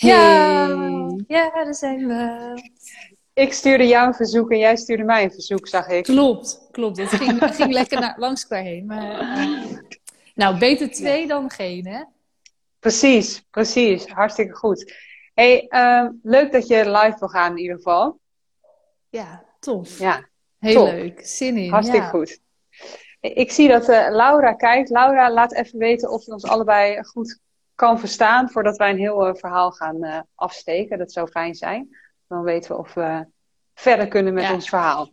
Ja, ja, daar zijn we. Ik stuurde jou een verzoek en jij stuurde mij een verzoek, zag ik. Klopt, klopt. Het ging, ging lekker naar, langs elkaar heen. Maar, uh, nou, beter twee dan geen, hè? Precies, precies. Hartstikke goed. hey, uh, leuk dat je live wil gaan in ieder geval. Ja, tof. Ja, Heel top. leuk. Zin in. Hartstikke ja. goed. Ik zie dat uh, Laura kijkt. Laura, laat even weten of je ons allebei goed kan verstaan voordat wij een heel uh, verhaal gaan uh, afsteken. Dat zou fijn zijn. Dan weten we of we verder kunnen met Ja. ons verhaal.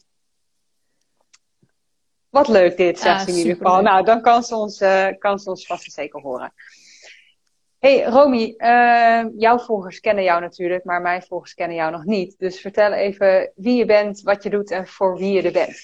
Wat leuk dit, zegt Ah, ze in ieder geval. Nou, dan kan ze ons, eh, kan ze ons vast en zeker horen. Hey Romy, eh, jouw volgers kennen jou natuurlijk, maar mijn volgers kennen jou nog niet. Dus vertel even wie je bent, wat je doet en voor wie je er bent.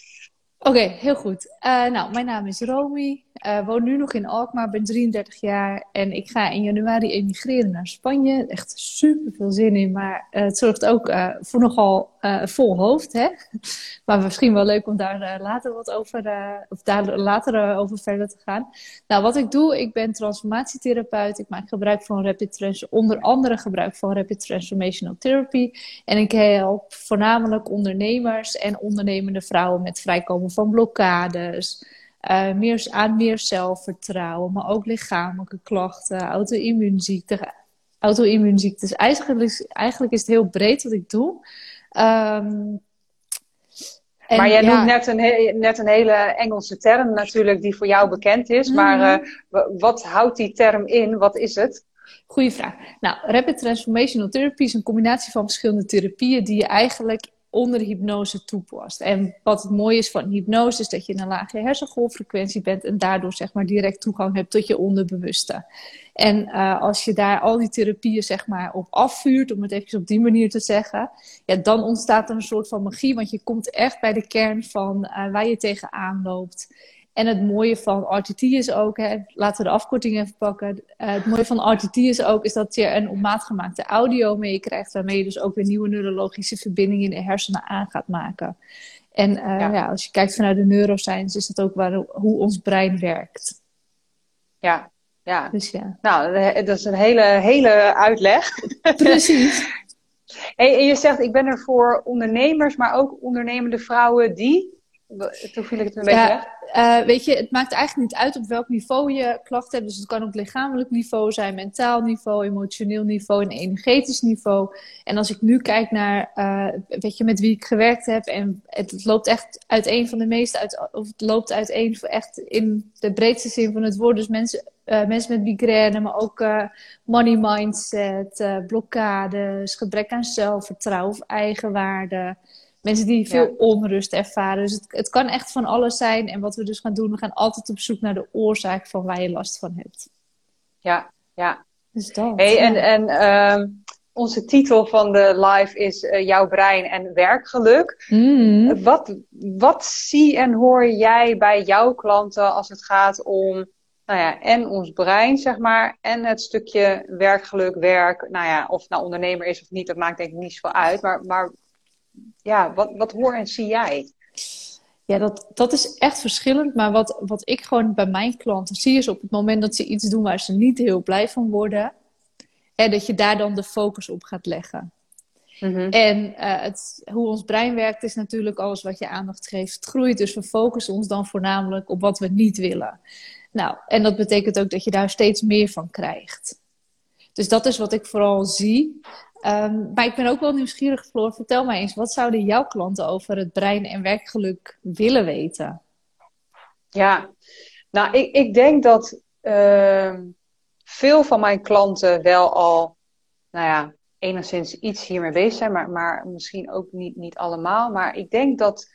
Oké, heel goed. Eh, nou, mijn naam is Romy. Eh woon nu nog in Alkmaar, ben 33 jaar en ik ga in januari emigreren naar Spanje. Echt super veel zin in, maar eh, het zorgt ook eh, voor nogal vol hoofd. Hè? Maar misschien wel leuk om daar later wat over, of daar later over verder te gaan. Nou, wat ik doe, ik ben transformatietherapeut. Ik maak gebruik van rapid trans, onder andere gebruik van rapid transformational therapy. En ik help voornamelijk ondernemers en ondernemende vrouwen met vrijkomen van blokkades. Eh, meer, aan meer zelfvertrouwen, maar ook lichamelijke klachten, auto-immuunziekten. Auto-immuunziektes. Eigenlijk, is- eigenlijk is het heel breed wat ik doe. Ehm, en maar jij ja, noemt net een, net een hele Engelse term natuurlijk die voor jou bekend is. Maar Mhm. eh, wa- wat houdt die term in? Wat is het? Goeie vraag. Nou, Rapid Transformational Therapy is een combinatie van verschillende therapieën die je eigenlijk onder hypnose toepast. En wat het mooie is van hypnose is dat je in een lage hersengolffrequentie bent en daardoor zeg maar direct toegang hebt tot je onderbewuste. En eh, als je daar al die therapieën zeg maar op afvuurt, om het even op die manier te zeggen, ja, dan ontstaat er een soort van magie, want je komt echt bij de kern van eh, waar je tegenaan loopt. En het mooie van RTT is ook, hè, laten we de afkorting even pakken. Eh, het mooie van RTT is ook is dat je een op maat gemaakte audio meekrijgt, waarmee je dus ook weer nieuwe neurologische verbindingen in de hersenen aan gaat maken. En eh, Ja. ja. als je kijkt vanuit de neuroscience, is dat ook waar, hoe ons brein werkt. Ja, ja. Dus ja, Nou, eh, dat is een hele, hele uitleg. precies. Hey, en je zegt, ik ben er voor ondernemers, maar ook ondernemende vrouwen die... Toen viel ik het een beetje weg. Ja, eh, weet je, het maakt eigenlijk niet uit op welk niveau je klachten hebt. Dus het kan op lichamelijk niveau zijn, mentaal niveau, emotioneel niveau en energetisch niveau. En als ik nu kijk naar, eh, weet je, met wie ik gewerkt heb. En het, het loopt echt uiteen van de meeste, uit, of het loopt uiteen echt in de breedste zin van het woord. Dus mensen, eh, mensen met migraine, maar ook money mindset, blokkades, gebrek aan zelfvertrouwen of eigenwaarde. Mensen die veel Ja. onrust ervaren. Dus het, het kan echt van alles zijn. En wat we dus gaan doen, we gaan altijd op zoek naar de oorzaak van waar je last van hebt. Ja, ja. Dus dat. Hey, en ja. en ehm, onze titel van de live is eh, Jouw brein en werkgeluk. Mm. Wat, wat zie en hoor jij bij jouw klanten als het gaat om, nou ja, en ons brein, zeg maar, en het stukje werkgeluk, werk, nou ja, of nou ondernemer is of niet, dat maakt denk ik niet zoveel uit. Maar, maar ja, wat, wat hoor en zie jij? Ja, dat, dat is echt verschillend. Maar wat, wat ik gewoon bij mijn klanten zie, is op het moment dat ze iets doen waar ze niet heel blij van worden, en dat je daar dan de focus op gaat leggen. Mhm. En eh, het, hoe ons brein werkt is natuurlijk alles wat je aandacht geeft, het groeit. Dus we focussen ons dan voornamelijk op wat we niet willen. Nou, en dat betekent ook dat je daar steeds meer van krijgt. Dus dat is wat ik vooral zie. Ehm, maar ik ben ook wel nieuwsgierig, Floor. Vertel mij eens, wat zouden jouw klanten over het brein en werkgeluk willen weten? Ja, nou, ik, ik denk dat ehm, veel van mijn klanten wel al, nou ja, enigszins iets hiermee bezig zijn, maar, maar misschien ook niet, niet allemaal. Maar ik denk dat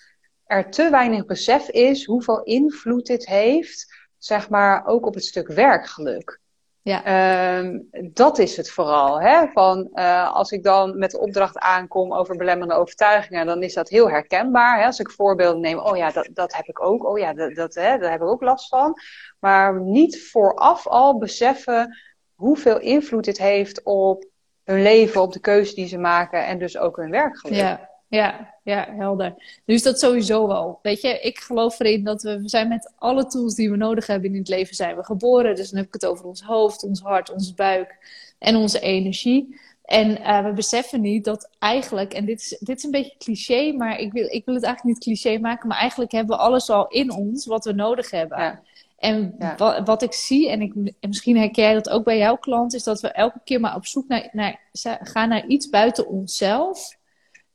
er te weinig besef is hoeveel invloed dit heeft, zeg maar, ook op het stuk werkgeluk. Ja. Ehm, dat is het vooral. Hè? Van, eh, als ik dan met de opdracht aankom over belemmerende overtuigingen, dan is dat heel herkenbaar. Hè? Als ik voorbeelden neem, oh ja, dat, dat heb ik ook. Oh ja, dat, dat, hè, daar heb ik ook last van. Maar niet vooraf al beseffen hoeveel invloed dit heeft op hun leven, op de keuze die ze maken en dus ook hun werkgeluk. Ja, ja, ja, helder. Nu is dat sowieso wel. Weet je, ik geloof erin dat we, we zijn met alle tools die we nodig hebben in het leven zijn we geboren. Dus dan heb ik het over ons hoofd, ons hart, ons buik en onze energie. En uh, we beseffen niet dat eigenlijk, en dit is, dit is een beetje cliché, maar ik wil, ik wil het eigenlijk niet cliché maken, maar eigenlijk hebben we alles al in ons wat we nodig hebben. Ja. En ja. wat, wat, ik zie, en, ik, en misschien herken jij dat ook bij jouw klant, is dat we elke keer maar op zoek naar, naar gaan naar iets buiten onszelf.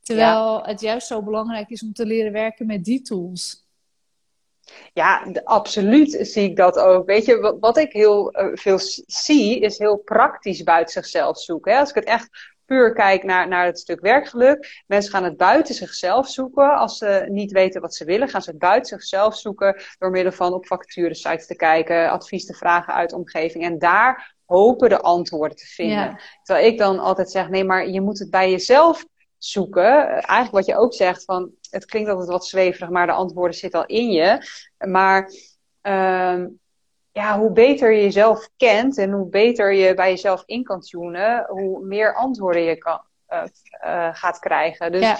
Terwijl het juist zo belangrijk is om te leren werken met die tools. Ja, absoluut zie ik dat ook. Weet je, wat, wat ik heel uh, veel zie, is heel praktisch buiten zichzelf zoeken. Hè? Als ik het echt puur kijk naar, naar het stuk werkgeluk. Mensen gaan het buiten zichzelf zoeken. Als ze niet weten wat ze willen, gaan ze het buiten zichzelf zoeken. Door middel van op vacaturesites te kijken, advies te vragen uit de omgeving. En daar hopen de antwoorden te vinden. Ja. Terwijl ik dan altijd zeg, nee, maar je moet het bij jezelf zoeken. Eigenlijk wat je ook zegt van, het klinkt altijd wat zweverig, maar de antwoorden zitten al in je. Maar uh, ja, hoe beter je jezelf kent en hoe beter je bij jezelf in kan tunen, hoe meer antwoorden je kan, gaat krijgen. Dus ja.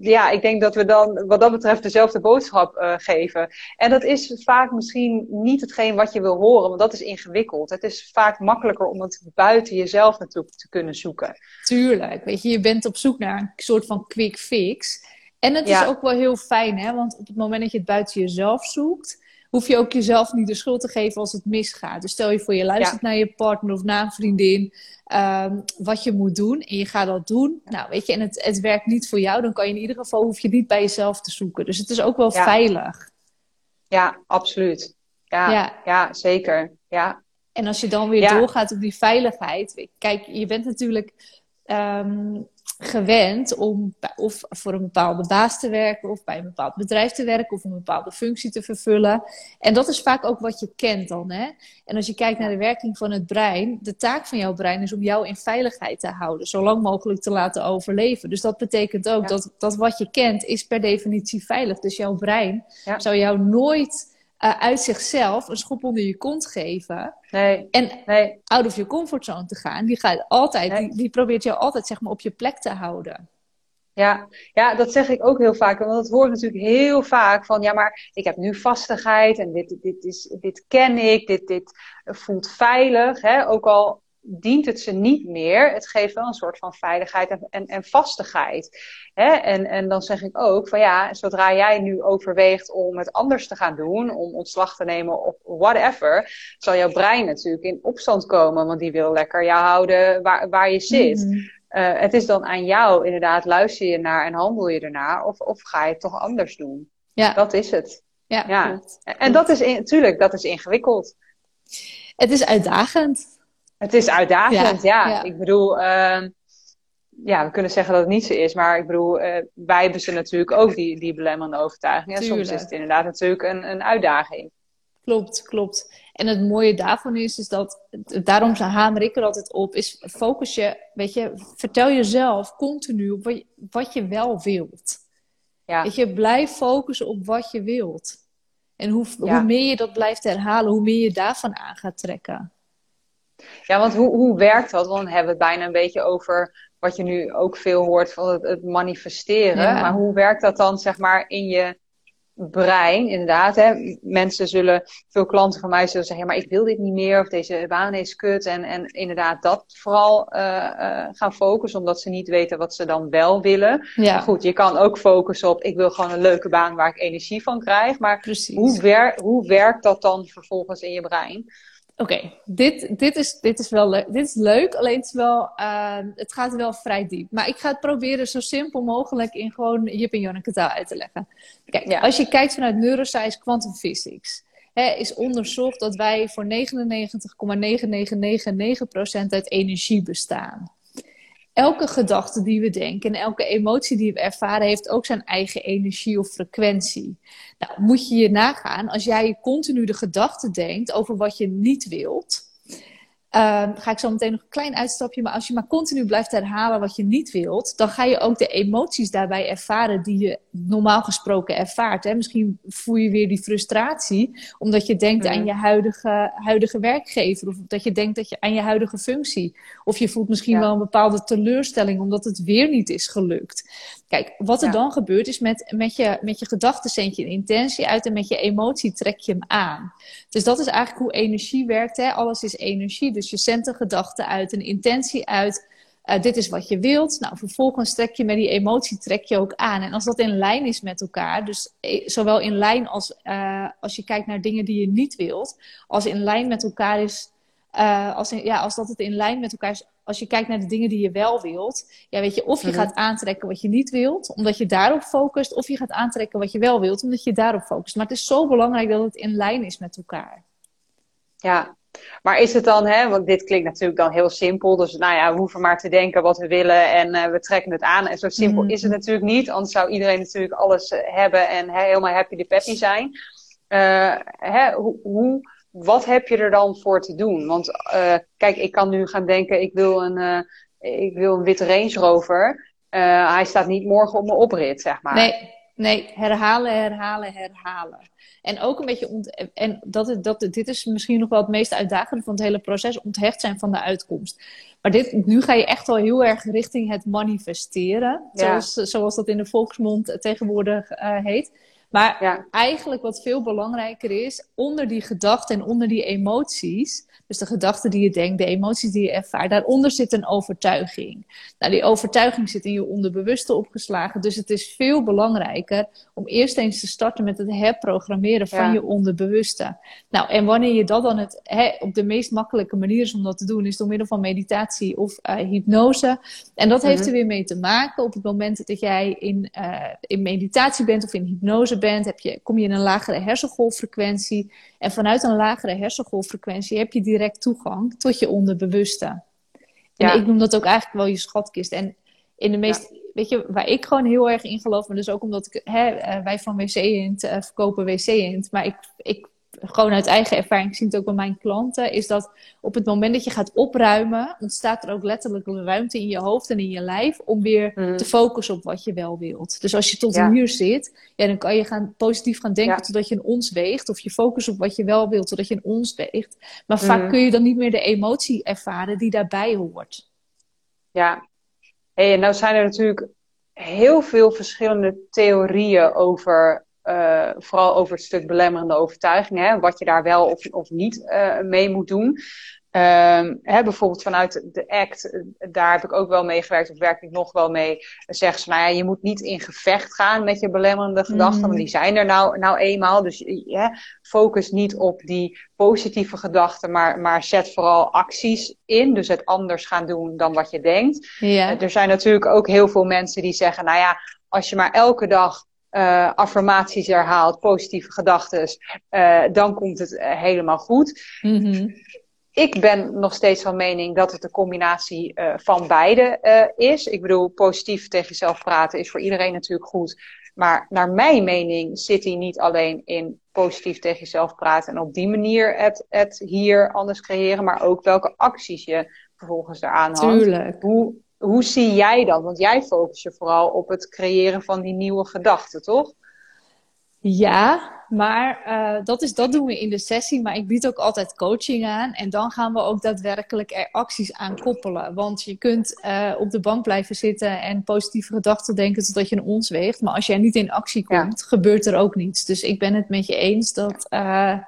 ja. ik denk dat we dan wat dat betreft dezelfde boodschap geven. En dat is vaak misschien niet hetgeen wat je wil horen, want dat is ingewikkeld. Het is vaak makkelijker om het buiten jezelf natuurlijk te kunnen zoeken. Tuurlijk, weet je, je bent op zoek naar een soort van quick fix. En het is ook wel heel fijn, hè? want op het moment dat je het buiten jezelf zoekt, hoef je ook jezelf niet de schuld te geven als het misgaat. Dus stel je voor, je luistert naar je partner of naar een vriendin, um, wat je moet doen en je gaat dat doen. Nou, weet je, en het, het werkt niet voor jou, dan kan je in ieder geval, hoef je niet bij jezelf te zoeken. Dus het is ook wel veilig. Ja, absoluut. Ja, ja. zeker. Ja. En als je dan weer doorgaat op die veiligheid. Kijk, je bent natuurlijk um, gewend om of voor een bepaalde baas te werken, of bij een bepaald bedrijf te werken, of een bepaalde functie te vervullen. En dat is vaak ook wat je kent dan. Hè? En als je kijkt naar de werking van het brein, de taak van jouw brein is om jou in veiligheid te houden, zo lang mogelijk te laten overleven. Dus dat betekent ook dat, dat wat je kent is per definitie veilig. Dus jouw brein zou jou nooit uh, uit zichzelf een schop onder je kont geven. Nee. En nee. out of je comfortzone te gaan. Die, gaat altijd, die, die, probeert jou altijd zeg maar, op je plek te houden. Ja, ja, dat zeg ik ook heel vaak. Want dat hoor ik natuurlijk heel vaak van, ja, maar ik heb nu vastigheid en dit, dit, is, dit ken ik, dit, dit voelt veilig. Hè? Ook al dient het ze niet meer. Het geeft wel een soort van veiligheid en, en, en vastigheid. Hè? En, en dan zeg ik ook van ja, zodra jij nu overweegt om het anders te gaan doen, om ontslag te nemen of whatever, zal jouw brein natuurlijk in opstand komen, want die wil lekker jou houden waar, waar je zit. Mm het is dan aan jou, inderdaad, luister je naar en handel je ernaar, of, of ga je het toch anders doen? Ja. Dat is het. Ja, ja. En dat is natuurlijk, dat is ingewikkeld. Het is uitdagend. Het is uitdagend, ja. Ik bedoel, uh, ja, we kunnen zeggen dat het niet zo is, maar ik bedoel, uh, wij hebben ze natuurlijk ook die, die belemmerende overtuiging. En soms is het inderdaad natuurlijk een, een uitdaging. Klopt, klopt. En het mooie daarvan is, is dat, daarom hamer ik er altijd op, is focus je, weet je, vertel jezelf continu op wat je, wat je wel wilt. Ja. Weet je, blijf focussen op wat je wilt. En hoe, hoe meer je dat blijft herhalen, hoe meer je daarvan aan gaat trekken. Ja, want hoe, hoe werkt dat? Want we hebben het bijna een beetje over wat je nu ook veel hoort van het, het manifesteren. Maar hoe werkt dat dan, zeg maar, in je brein? Inderdaad, hè? mensen zullen, veel klanten van mij zullen zeggen, ja, maar ik wil dit niet meer, of deze baan is kut. En, en inderdaad, dat vooral uh, uh, gaan focussen, omdat ze niet weten wat ze dan wel willen. Ja. Maar goed, je kan ook focussen op, ik wil gewoon een leuke baan waar ik energie van krijg. Maar hoe, wer hoe werkt dat dan vervolgens in je brein? Oké, dit, dit, is, dit is wel leuk. Dit is leuk, alleen het, is wel, uh, het gaat wel vrij diep. Maar ik ga het proberen zo simpel mogelijk in gewoon Jip en Janneke taal uit te leggen. Kijk, ja. als je kijkt vanuit neuroscience quantum physics, hè, is onderzocht dat wij voor 99,9999% uit energie bestaan elke gedachte die we denken en elke emotie die we ervaren heeft ook zijn eigen energie of frequentie. Nou, moet je je nagaan, als jij continu de gedachte denkt over wat je niet wilt, Um, ga ik zo meteen nog een klein uitstapje. Maar als je maar continu blijft herhalen wat je niet wilt, dan ga je ook de emoties daarbij ervaren die je normaal gesproken ervaart. Hè? Misschien voel je weer die frustratie, omdat je denkt aan je huidige, huidige werkgever. Of dat je denkt dat je aan je huidige functie. Of je voelt misschien wel een bepaalde teleurstelling, omdat het weer niet is gelukt. Kijk, wat er dan gebeurt is met, met, je, met je gedachten zend je een intentie uit en met je emotie trek je hem aan. Dus dat is eigenlijk hoe energie werkt. Hè? Alles is energie. Dus je zendt een gedachte uit, een intentie uit. Uh, dit is wat je wilt. Nou, vervolgens trek je met die emotie trek je ook aan. En als dat in lijn is met elkaar, dus eh, zowel in lijn als uh, als je kijkt naar dingen die je niet wilt, als in lijn met elkaar is, uh, als, in, ja, als dat het in lijn met elkaar is, als je kijkt naar de dingen die je wel wilt, ja, weet je, of je -hmm. gaat aantrekken wat je niet wilt, omdat je daarop focust, of je gaat aantrekken wat je wel wilt, omdat je daarop focust. Maar het is zo belangrijk dat het in lijn is met elkaar. Ja, maar is het dan, hè, want dit klinkt natuurlijk dan heel simpel. Dus nou ja, we hoeven maar te denken wat we willen en uh, we trekken het aan. En zo simpel mm. is het natuurlijk niet. Anders zou iedereen natuurlijk alles uh, hebben en hè, helemaal happy de peppy zijn. Uh, hè, hoe, hoe, wat heb je er dan voor te doen? Want kijk, ik kan nu gaan denken, ik wil een, ik wil een witte Range Rover. hij staat niet morgen op mijn oprit, zeg maar. Nee, nee, herhalen, herhalen, herhalen. En ook een beetje, ont en dat, dat, dit is misschien nog wel het meest uitdagende van het hele proces, onthecht zijn van de uitkomst. Maar dit, nu ga je echt wel heel erg richting het manifesteren, ja. zoals, zoals dat in de volksmond tegenwoordig heet. Maar ja. eigenlijk wat veel belangrijker is, onder die gedachten en onder die emoties, dus de gedachten die je denkt, de emoties die je ervaart, daaronder zit een overtuiging. Nou, die overtuiging zit in je onderbewuste opgeslagen. Dus het is veel belangrijker om eerst eens te starten met het herprogrammeren van ja. je onderbewuste. Nou, en wanneer je dat dan het, hè, op de meest makkelijke manier is om dat te doen, is door middel van meditatie of uh, hypnose. En dat heeft mm -hmm. er weer mee te maken op het moment dat jij in, uh, in meditatie bent of in hypnose bent, heb je, kom je in een lagere hersengolffrequentie. En vanuit een lagere hersengolffrequentie heb je direct toegang tot je onderbewuste. En ja. ik noem dat ook eigenlijk wel je schatkist. En in de meest, ja. weet je, waar ik gewoon heel erg in geloof, maar dus ook omdat ik, hè, eh, wij van WC Int uh, verkopen WC Int, maar ik, ik gewoon uit eigen ervaring, ik zie het ook bij mijn klanten, is dat op het moment dat je gaat opruimen, ontstaat er ook letterlijk ruimte in je hoofd en in je lijf om weer mm. te focussen op wat je wel wilt. Dus als je tot ja. hier zit, ja, dan kan je gaan, positief gaan denken ja. totdat je een ons weegt, of je focus op wat je wel wilt totdat je een ons weegt. Maar mm. vaak kun je dan niet meer de emotie ervaren die daarbij hoort. Ja, hey, en nou zijn er natuurlijk heel veel verschillende theorieën over uh, vooral over het stuk belemmerende overtuigingen, hè, wat je daar wel of, of niet uh, mee moet doen. Um, hè, bijvoorbeeld vanuit de ACT, daar heb ik ook wel mee gewerkt, of werk ik nog wel mee. Zeggen ze, nou ja, je moet niet in gevecht gaan met je belemmerende gedachten, mm. want die zijn er nou, nou eenmaal. Dus focus niet op die positieve gedachten, maar, maar zet vooral acties in. Dus het anders gaan doen dan wat je denkt. Er zijn natuurlijk ook heel veel mensen die zeggen, nou ja, als je maar elke dag uh, affirmaties herhaalt, positieve gedachten, uh, dan komt het uh, helemaal goed. Mm -hmm. Ik ben nog steeds van mening dat het een combinatie van beide is. Ik bedoel, positief tegen jezelf praten is voor iedereen natuurlijk goed. Maar naar mijn mening zit hij niet alleen in positief tegen jezelf praten en op die manier het, het hier anders creëren, maar ook welke acties je vervolgens eraan hangt. Tuurlijk. Hoe, hoe zie jij dat? Want jij focus je vooral op het creëren van die nieuwe gedachten, toch? Ja, maar uh, dat, is, dat doen we in de sessie. Maar ik bied ook altijd coaching aan. En dan gaan we ook daadwerkelijk er acties aan koppelen. Want je kunt uh, op de bank blijven zitten en positieve gedachten denken totdat je een ons weegt. Maar als jij niet in actie komt, ja. gebeurt er ook niets. Dus ik ben het met je eens dat. Uh,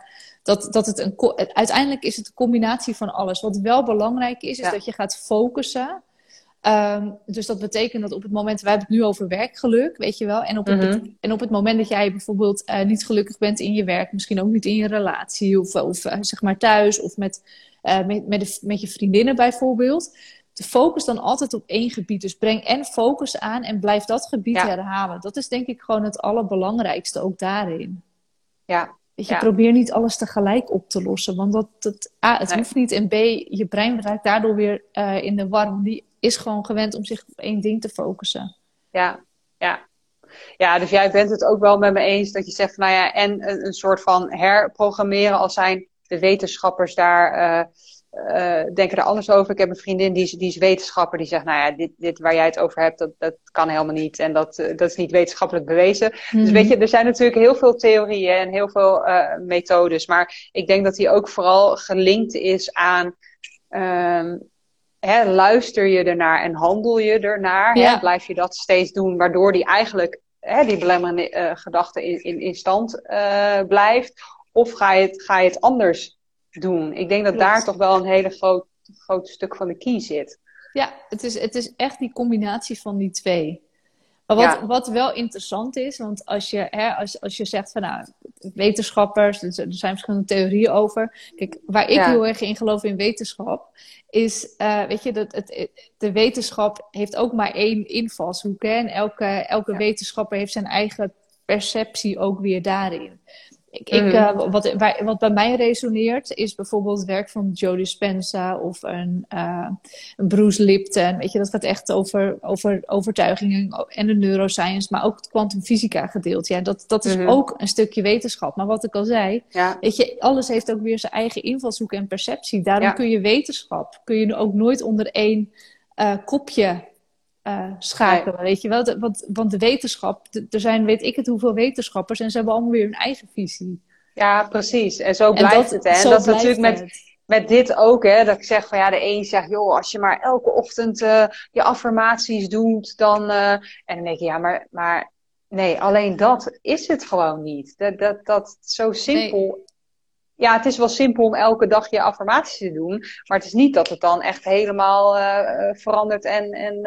dat, dat het een, uiteindelijk is het een combinatie van alles. Wat wel belangrijk is, is ja. dat je gaat focussen Um, dus dat betekent dat op het moment, wij hebben het nu over werkgeluk, weet je wel. En op, mm -hmm. het, en op het moment dat jij bijvoorbeeld uh, niet gelukkig bent in je werk, misschien ook niet in je relatie, of, of uh, zeg maar thuis, of met, uh, met, met, de, met je vriendinnen bijvoorbeeld. De focus dan altijd op één gebied. Dus breng en focus aan en blijf dat gebied ja. herhalen. Dat is denk ik gewoon het allerbelangrijkste ook daarin. Ja, Weet je, ja. probeer niet alles tegelijk op te lossen. Want dat, dat, A, het nee. hoeft niet. En B, je brein raakt daardoor weer in de war. Die is gewoon gewend om zich op één ding te focussen. Ja, ja. Ja, dus jij bent het ook wel met me eens dat je zegt, nou ja, en een, een soort van herprogrammeren als zijn de wetenschappers daar. Uh, uh, denken er anders over. Ik heb een vriendin die is, die is wetenschapper. Die zegt, nou ja, dit, dit waar jij het over hebt, dat, dat kan helemaal niet. En dat, uh, dat is niet wetenschappelijk bewezen. Mm -hmm. Dus weet je, er zijn natuurlijk heel veel theorieën en heel veel uh, methodes. Maar ik denk dat die ook vooral gelinkt is aan... Um, hè, luister je ernaar en handel je ernaar? Ja. Hè? Blijf je dat steeds doen, waardoor die eigenlijk... Hè, die belemmerende gedachte in, in, in stand blijft? Of ga je het, ga je het anders doen. Ik denk dat Klopt. daar toch wel een hele groot, groot stuk van de key zit. Ja, het is, het is echt die combinatie van die twee. Maar wat, wat wel interessant is, want als je, hè, als, als je zegt van nou, wetenschappers, er zijn verschillende theorieën over. Kijk, waar ik heel erg in geloof in wetenschap, is, uh, weet je, dat het, de wetenschap heeft ook maar één invalshoek. Hè? En elke, elke wetenschapper heeft zijn eigen perceptie ook weer daarin. Ik, ik, mhm. eh, wat, wat bij mij resoneert is bijvoorbeeld het werk van Joe Dispenza of een, uh, een Bruce Lipton. Weet je, dat gaat echt over, over overtuigingen en de neuroscience, maar ook het kwantumfysica gedeelte. Ja, dat, dat is mhm. ook een stukje wetenschap. Maar wat ik al zei, weet je, alles heeft ook weer zijn eigen invalshoek en perceptie. Daarom kun je wetenschap, kun je ook nooit onder één uh, kopje uh, schakelen. Weet je wel? want, want de wetenschap, er zijn weet ik het hoeveel wetenschappers en ze hebben allemaal weer hun eigen visie. Ja, precies. En zo blijft het. Hè? En dat is natuurlijk met, met dit ook, hè, dat ik zeg van ja, de een zegt, joh, als je maar elke ochtend uh, je affirmaties doet, dan. Uh, en dan denk je, ja, maar, maar nee, alleen dat is het gewoon niet. Dat, dat, dat zo simpel ja, het is wel simpel om elke dag je affirmaties te doen. Maar het is niet dat het dan echt helemaal uh, verandert. En, en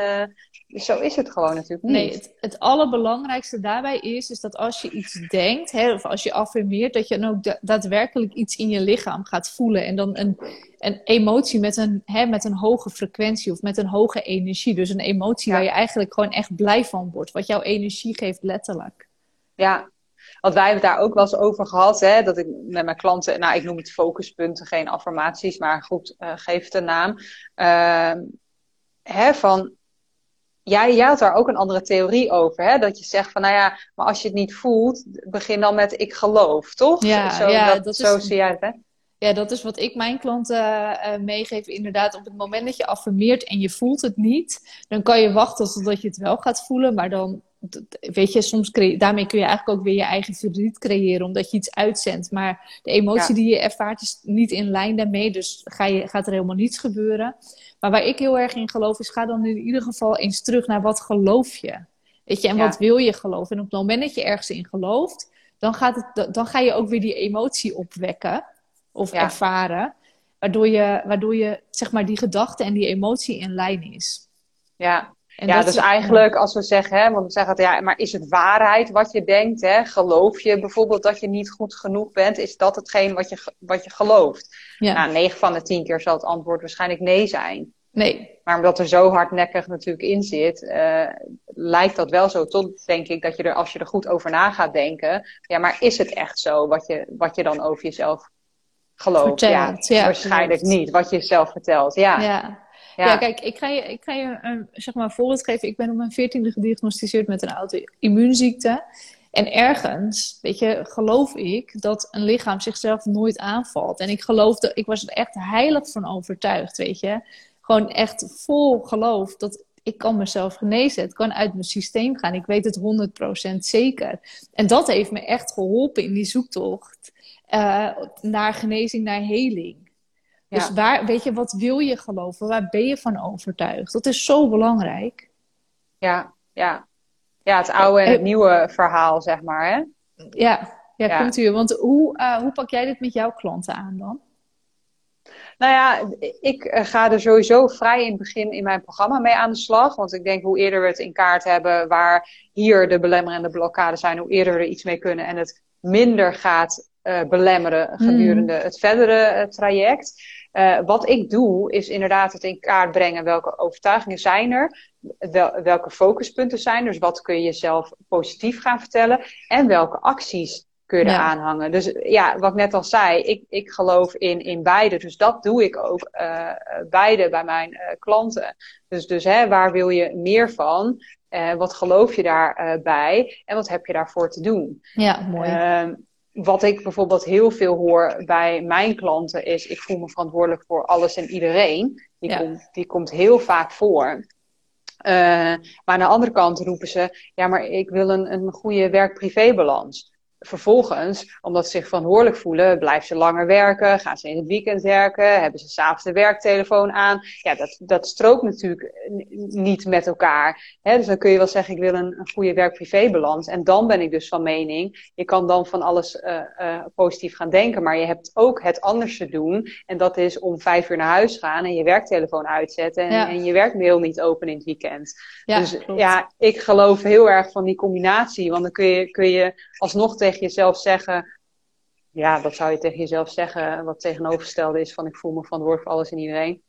uh, zo is het gewoon natuurlijk niet. Nee, het, het, allerbelangrijkste daarbij is, is dat als je iets denkt, hè, of als je affirmeert, dat je dan ook daadwerkelijk iets in je lichaam gaat voelen. En dan een, een emotie met een, hè, met een hoge frequentie of met een hoge energie. Dus een emotie waar je eigenlijk gewoon echt blij van wordt. Wat jouw energie geeft letterlijk. Ja, want wij hebben het daar ook wel eens over gehad, hè, dat ik met mijn klanten, nou ik noem het focuspunten, geen affirmaties, maar goed, uh, geef het een naam. Uh, hè, van, jij, jij had daar ook een andere theorie over, hè, dat je zegt van, nou ja, maar als je het niet voelt, begin dan met ik geloof, toch? Ja, zo, ja, dat, dat zo is... zie jij het, hè? Ja, dat is wat ik mijn klanten uh, meegeef. Inderdaad, op het moment dat je affirmeert en je voelt het niet, dan kan je wachten totdat je het wel gaat voelen. Maar dan weet je, soms daarmee kun je eigenlijk ook weer je eigen verdriet creëren, omdat je iets uitzendt. Maar de emotie die je ervaart is niet in lijn daarmee, dus ga je, gaat er helemaal niets gebeuren. Maar waar ik heel erg in geloof is, ga dan in ieder geval eens terug naar wat geloof je. Weet je, en wat wil je geloven? En op het moment dat je ergens in gelooft, dan, gaat het, dan ga je ook weer die emotie opwekken of ervaren. Waardoor je, waardoor je, zeg maar, die gedachte en die emotie in lijn is. Ja, en ja, dus eigenlijk als we zeggen, hè, want we zeggen, ja, maar is het waarheid wat je denkt? Hè? Geloof je bijvoorbeeld dat je niet goed genoeg bent? Is dat hetgeen wat je, wat je gelooft? Ja. Nou, 9 van de 10 keer zal het antwoord waarschijnlijk nee zijn. Nee. Maar omdat er zo hardnekkig natuurlijk in zit, uh, lijkt dat wel zo tot, denk ik, dat je er, als je er goed over na gaat denken, ja, maar is het echt zo wat je, wat je dan over jezelf gelooft? ja, ja, waarschijnlijk niet, wat je zelf vertelt. Ja. ja. Ja. kijk, ik ga je, ik ga je een, zeg maar, voorbeeld geven. Ik ben op mijn veertiende gediagnosticeerd met een auto-immuunziekte. En ergens, weet je, geloof ik dat een lichaam zichzelf nooit aanvalt. En ik geloofde, ik was er echt heilig van overtuigd, weet je. Gewoon echt vol geloof dat ik kan mezelf genezen. Het kan uit mijn systeem gaan. Ik weet het 100% zeker. En dat heeft me echt geholpen in die zoektocht uh, naar genezing, naar heling. Dus waar, weet je, wat wil je geloven? Waar ben je van overtuigd? Dat is zo belangrijk. Ja, ja. Ja, het oude en het nieuwe verhaal, zeg maar, hè? Ja, ja, ja. u. Want hoe, uh, hoe pak jij dit met jouw klanten aan dan? Nou ja, ik eh, ga er sowieso vrij in het begin in mijn programma mee aan de slag. Want ik denk hoe eerder we het in kaart hebben waar hier de belemmerende blokkades zijn, hoe eerder we er iets mee kunnen en het minder gaat uh, belemmeren gedurende hmm. het verdere traject. Uh, wat ik doe, is inderdaad het in kaart brengen welke overtuigingen zijn er, wel, welke focuspunten zijn er, dus wat kun je jezelf positief gaan vertellen en welke acties kun je ja. aanhangen. Dus ja, wat ik net al zei, ik, ik geloof in, in beide, dus dat doe ik ook uh, beide bij mijn uh, klanten. Dus, dus hè, waar wil je meer van? wat geloof je daarbij en wat heb je daarvoor te doen? Ja, mooi. Wat ik bijvoorbeeld heel veel hoor bij mijn klanten is: ik voel me verantwoordelijk voor alles en iedereen. Die, komt, die komt heel vaak voor. Uh, maar aan de andere kant roepen ze: ja, maar ik wil een, een goede werk-privé-balans. Vervolgens, omdat ze zich verantwoordelijk voelen, blijven ze langer werken, gaan ze in het weekend werken, hebben ze s'avonds de werktelefoon aan. Ja, dat, dat strookt natuurlijk niet met elkaar. Hè? Dus dan kun je wel zeggen, ik wil een, een goede werk-privé-balans. En dan ben ik dus van mening, je kan dan van alles uh, uh, positief gaan denken, maar je hebt ook het anders te doen. En dat is om vijf uur naar huis gaan en je werktelefoon uitzetten en, ja. en je werkmail niet open in het weekend. Ja, dus klopt. ja, ik geloof heel erg van die combinatie, want dan kun je, kun je alsnog tegen jezelf zeggen. Ja, wat zou je tegen jezelf zeggen? Wat tegenovergestelde is van ik voel me verantwoordelijk voor alles en iedereen.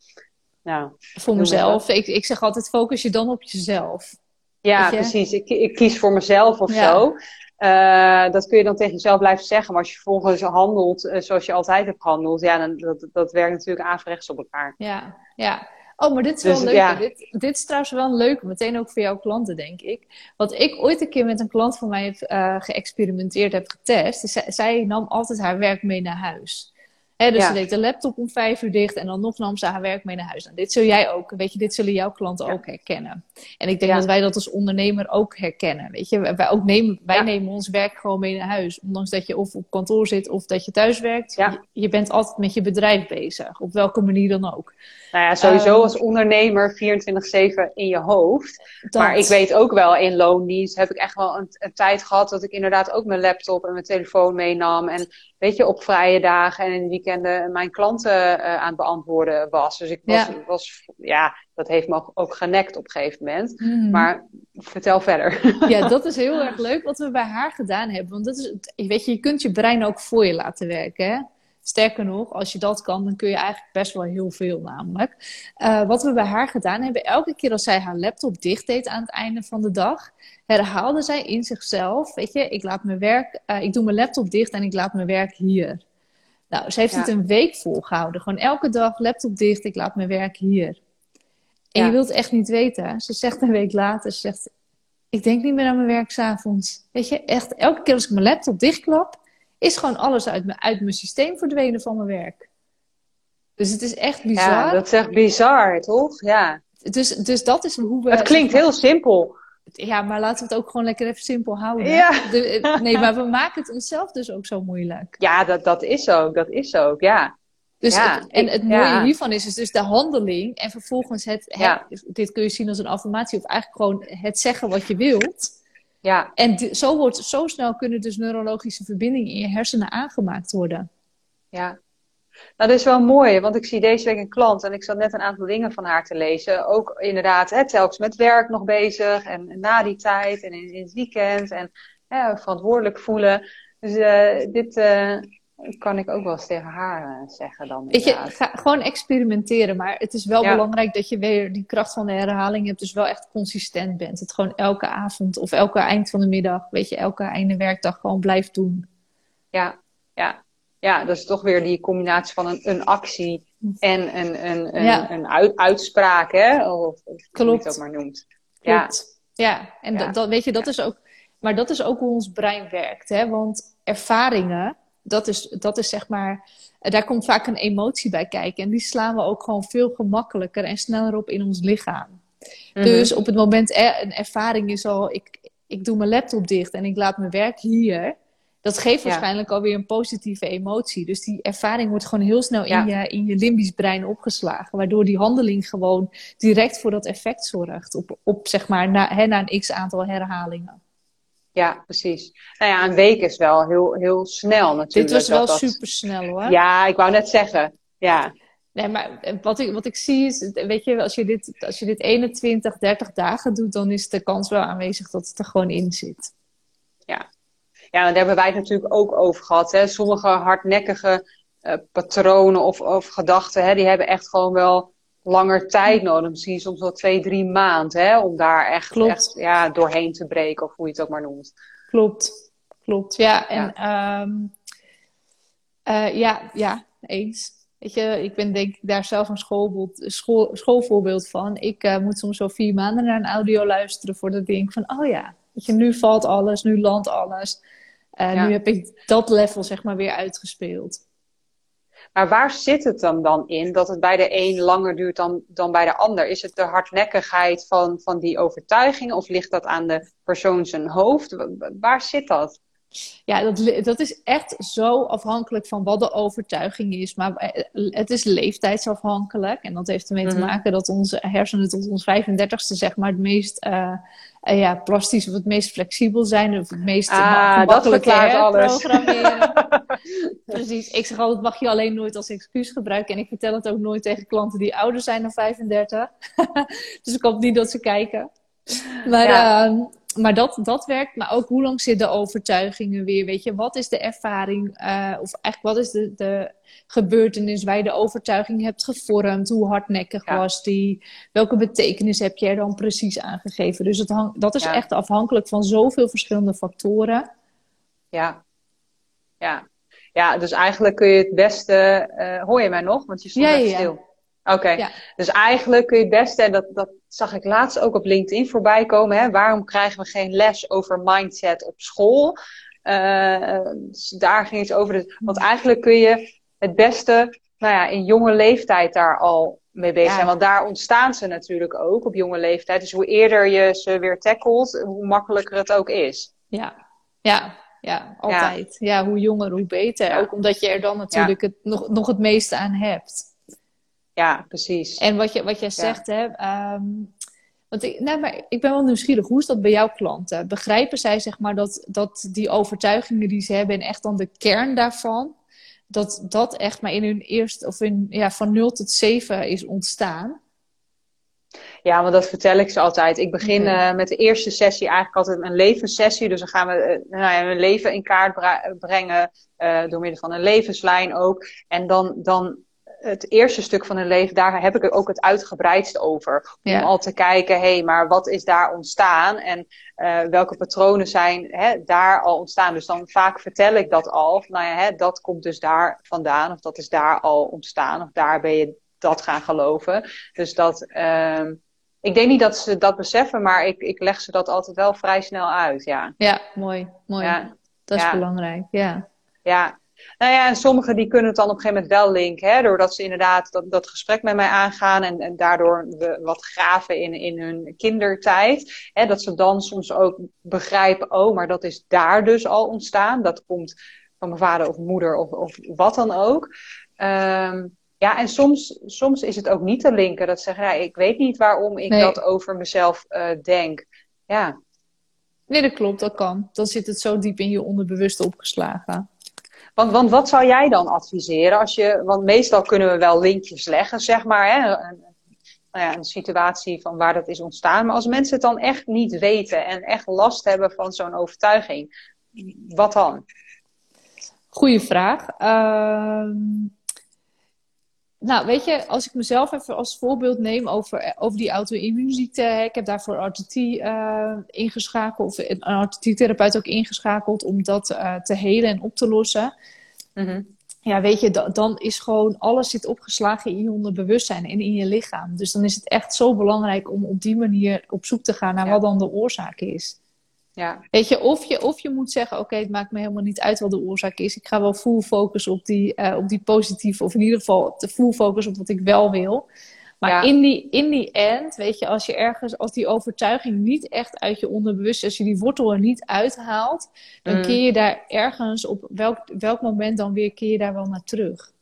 Nou, voor mezelf. Ik, ik zeg altijd focus je dan op jezelf. Ja, precies. Ik, ik kies voor mezelf of ja. zo. Uh, dat kun je dan tegen jezelf blijven zeggen. Maar als je vervolgens handelt uh, zoals je altijd hebt gehandeld, ja, dan, dat, dat werkt natuurlijk averechts op elkaar. Ja, ja. Oh, maar dit is dus, wel leuk. Ja. Dit, dit is trouwens wel een leuke, meteen ook voor jouw klanten, denk ik. Wat ik ooit een keer met een klant van mij heb uh, geëxperimenteerd, heb getest. Is, zij nam altijd haar werk mee naar huis. Dus ja. ze deed de laptop om vijf uur dicht en dan nog nam ze haar werk mee naar huis. Nou, dit zul jij ook, weet je, dit zullen jouw klanten ja. ook herkennen. En ik denk dat wij dat als ondernemer ook herkennen. Weet je, wij, ook nemen, wij nemen ons werk gewoon mee naar huis. Ondanks dat je of op kantoor zit of dat je thuis werkt. Je, je, bent altijd met je bedrijf bezig, op welke manier dan ook. Nou ja, sowieso um, als ondernemer 24-7 in je hoofd. Dat. Maar ik weet ook wel, in loondienst heb ik echt wel een, een, tijd gehad dat ik inderdaad ook mijn laptop en mijn telefoon meenam. En weet je, op vrije dagen en in de weekenden mijn klanten uh, aan het beantwoorden was. Dus ik was, ja. was, ja, dat heeft me ook genekt op een gegeven moment. Mm. Maar vertel verder. Ja, dat is heel erg leuk wat we bij haar gedaan hebben. Want dat is, weet je, je kunt je brein ook voor je laten werken. Hè? Sterker nog, als je dat kan, dan kun je eigenlijk best wel heel veel namelijk. Uh, wat we bij haar gedaan hebben, elke keer als zij haar laptop dicht deed aan het einde van de dag, herhaalde zij in zichzelf, weet je, ik laat mijn werk, uh, ik doe mijn laptop dicht en ik laat mijn werk hier. Nou, ze heeft ja. het een week volgehouden. Gewoon elke dag laptop dicht, ik laat mijn werk hier. En ja. je wilt echt niet weten. Ze zegt een week later, ze zegt, ik denk niet meer aan mijn werk s'avonds. Weet je, echt elke keer als ik mijn laptop dichtklap, is gewoon alles uit mijn, uit mijn systeem verdwenen van mijn werk. Dus het is echt bizar. Ja, dat is echt bizar, toch? Ja. Dus, dus dat is hoe we... Het klinkt heel simpel. Ja, maar laten we het ook gewoon lekker even simpel houden. Ja. De, nee, maar we maken het onszelf dus ook zo moeilijk. Ja, dat, dat is ook. Dat is ook, ja. Dus ja, het, en het mooie ja. hiervan is, is dus de handeling en vervolgens het, het ja. dit kun je zien als een affirmatie of eigenlijk gewoon het zeggen wat je wilt. Ja. En zo, wordt, zo snel kunnen dus neurologische verbindingen in je hersenen aangemaakt worden. Ja. Nou, dat is wel mooi, want ik zie deze week een klant en ik zat net een aantal dingen van haar te lezen. Ook inderdaad, hè, telkens met werk nog bezig en, en na die tijd en in, in het weekend en hè, verantwoordelijk voelen. Dus uh, dit, uh, kan ik ook wel eens tegen haar uh, zeggen dan. Weet je, ga gewoon experimenteren. Maar het is wel ja. belangrijk dat je weer die kracht van de herhaling hebt. Dus wel echt consistent bent. Het gewoon elke avond of elke eind van de middag, weet je, elke einde werkdag gewoon blijft doen. Ja, ja. Ja, dat is toch weer die combinatie van een, een actie en een, een, een, ja. een uit, uitspraak, hè? Of, of Klopt. hoe je het ook maar noemt. Klopt. Ja, ja. en ja. Dat, dat, weet je, dat is ook... Maar dat is ook hoe ons brein werkt, hè? Want ervaringen dat is, dat is zeg maar, daar komt vaak een emotie bij kijken. En die slaan we ook gewoon veel gemakkelijker en sneller op in ons lichaam. Mm-hmm. Dus op het moment een ervaring is al, ik, ik doe mijn laptop dicht en ik laat mijn werk hier. Dat geeft ja. waarschijnlijk alweer een positieve emotie. Dus die ervaring wordt gewoon heel snel ja. in, je, in je limbisch brein opgeslagen. Waardoor die handeling gewoon direct voor dat effect zorgt. Op, op zeg maar, na, hè, na een x aantal herhalingen. Ja, precies. Nou ja, een week is wel heel, heel snel natuurlijk. Dit was wel dat... super snel hoor. Ja, ik wou net zeggen. Ja. Nee, maar wat ik, wat ik zie is, weet je, als je, dit, als je dit 21, 30 dagen doet, dan is de kans wel aanwezig dat het er gewoon in zit. Ja, ja daar hebben wij het natuurlijk ook over gehad. Hè. Sommige hardnekkige uh, patronen of, of gedachten, hè, die hebben echt gewoon wel langer tijd nodig. Misschien soms wel twee, drie maanden. Hè, om daar echt, echt ja, doorheen te breken. Of hoe je het ook maar noemt. Klopt. Klopt. Ja, en ja, um, uh, ja, ja eens. Weet je, ik ben denk ik daar zelf een schoolbeeld, school, schoolvoorbeeld van. Ik uh, moet soms wel vier maanden naar een audio luisteren voordat ik denk van, oh ja, weet je, nu valt alles, nu landt alles. Uh, ja. Nu heb ik dat level zeg maar weer uitgespeeld. Maar waar zit het dan, dan in dat het bij de een langer duurt dan, dan bij de ander? Is het de hardnekkigheid van, van die overtuiging of ligt dat aan de persoon zijn hoofd? Waar zit dat? Ja, dat, dat is echt zo afhankelijk van wat de overtuiging is. Maar eh, het is leeftijdsafhankelijk. En dat heeft ermee te mhm. maken dat onze hersenen tot ons 35ste zeg maar het meest uh, uh, ja, plastisch of het meest flexibel zijn. Of het meest ah, dat verklaart alles. Precies. Ik zeg altijd, mag je alleen nooit als excuus gebruiken. En ik vertel het ook nooit tegen klanten die ouder zijn dan 35. dus ik hoop niet dat ze kijken. Maar ja. Ehm, maar dat, dat werkt. Maar ook hoe lang zitten de overtuigingen weer? Weet je, wat is de ervaring? Uh, of eigenlijk wat is de, de gebeurtenis waar je de overtuiging hebt gevormd? Hoe hardnekkig was die? Welke betekenis heb je er dan precies aangegeven? Dus het hang, dat is echt afhankelijk van zoveel verschillende factoren. Ja, ja. Ja, dus eigenlijk kun je het beste. Uh, hoor je mij nog? Want je stond ja, stil. Oké, dus eigenlijk kun je het beste, en dat, dat zag ik laatst ook op LinkedIn voorbij komen, hè, waarom krijgen we geen les over mindset op school? Uh, dus daar ging het over. De, want eigenlijk kun je het beste nou ja, in jonge leeftijd daar al mee bezig zijn. Want daar ontstaan ze natuurlijk ook op jonge leeftijd. Dus hoe eerder je ze weer tackelt, hoe makkelijker het ook is. Ja, ja, ja altijd. Ja. hoe jonger, hoe beter. Ook omdat je er dan natuurlijk het, nog, nog het meeste aan hebt. Ja, precies. En wat, je, wat jij zegt, hè, ehm, want ik, nou, maar ik ben wel nieuwsgierig, hoe is dat bij jouw klanten? Begrijpen zij zeg maar dat, dat die overtuigingen die ze hebben en echt dan de kern daarvan, dat dat echt maar in hun eerste, of in, ja, van 0 tot 7 is ontstaan? Ja, want dat vertel ik ze altijd. Ik begin uh, met de eerste sessie eigenlijk altijd een levenssessie. Dus dan gaan we uh, nou ja, een leven in kaart brengen. Uh, door middel van een levenslijn ook. En dan, dan het eerste stuk van hun leven, daar heb ik ook het uitgebreidst over. Om al te kijken, hé, hey, maar wat is daar ontstaan? En uh, welke patronen zijn hè, daar al ontstaan? Dus dan vaak vertel ik dat al. Nou ja, hè, dat komt dus daar vandaan. Of dat is daar al ontstaan. Of daar ben je dat gaan geloven. Dus dat... Uh, ik denk niet dat ze dat beseffen, maar ik, ik leg ze dat altijd wel vrij snel uit, ja. Ja, mooi, mooi. Ja. Dat is belangrijk, ja. Ja, nou ja, en sommigen die kunnen het dan op een gegeven moment wel linken. Hè, doordat ze inderdaad dat, dat gesprek met mij aangaan. En, en daardoor we wat graven in, in hun kindertijd. Hè, dat ze dan soms ook begrijpen, oh, maar dat is daar dus al ontstaan. Dat komt van mijn vader of moeder of, of wat dan ook. Um, ja, en soms, soms is het ook niet te linken. Dat ze zeggen, ja, ik weet niet waarom ik dat over mezelf uh, denk. Ja. Nee, dat klopt, dat kan. Dan zit het zo diep in je onderbewuste opgeslagen. Want, want wat zou jij dan adviseren als je, want meestal kunnen we wel linkjes leggen, zeg maar, hè? Een, nou ja, een situatie van waar dat is ontstaan. Maar als mensen het dan echt niet weten en echt last hebben van zo'n overtuiging, wat dan? Goeie vraag. Uh, nou, weet je, als ik mezelf even als voorbeeld neem over, over die auto-immuunziekte. Ik heb daarvoor RTT uh, ingeschakeld, of een RTT-therapeut ook ingeschakeld om dat uh, te helen en op te lossen. Mm Ja, weet je, dan is gewoon alles zit opgeslagen in je onderbewustzijn en in je lichaam. Dus dan is het echt zo belangrijk om op die manier op zoek te gaan naar wat dan de oorzaak is. Ja. Weet je, of je, of je moet zeggen, oké, het maakt me helemaal niet uit wat de oorzaak is. Ik ga wel full focus op die, uh, op die positieve, of in ieder geval de full focus op wat ik wel wil. Maar in, die, in die end, weet je, als je ergens, als die overtuiging niet echt uit je onderbewust, als je die wortel er niet uithaalt, dan mm. keer je daar ergens op welk, welk moment dan weer keer je daar wel naar terug.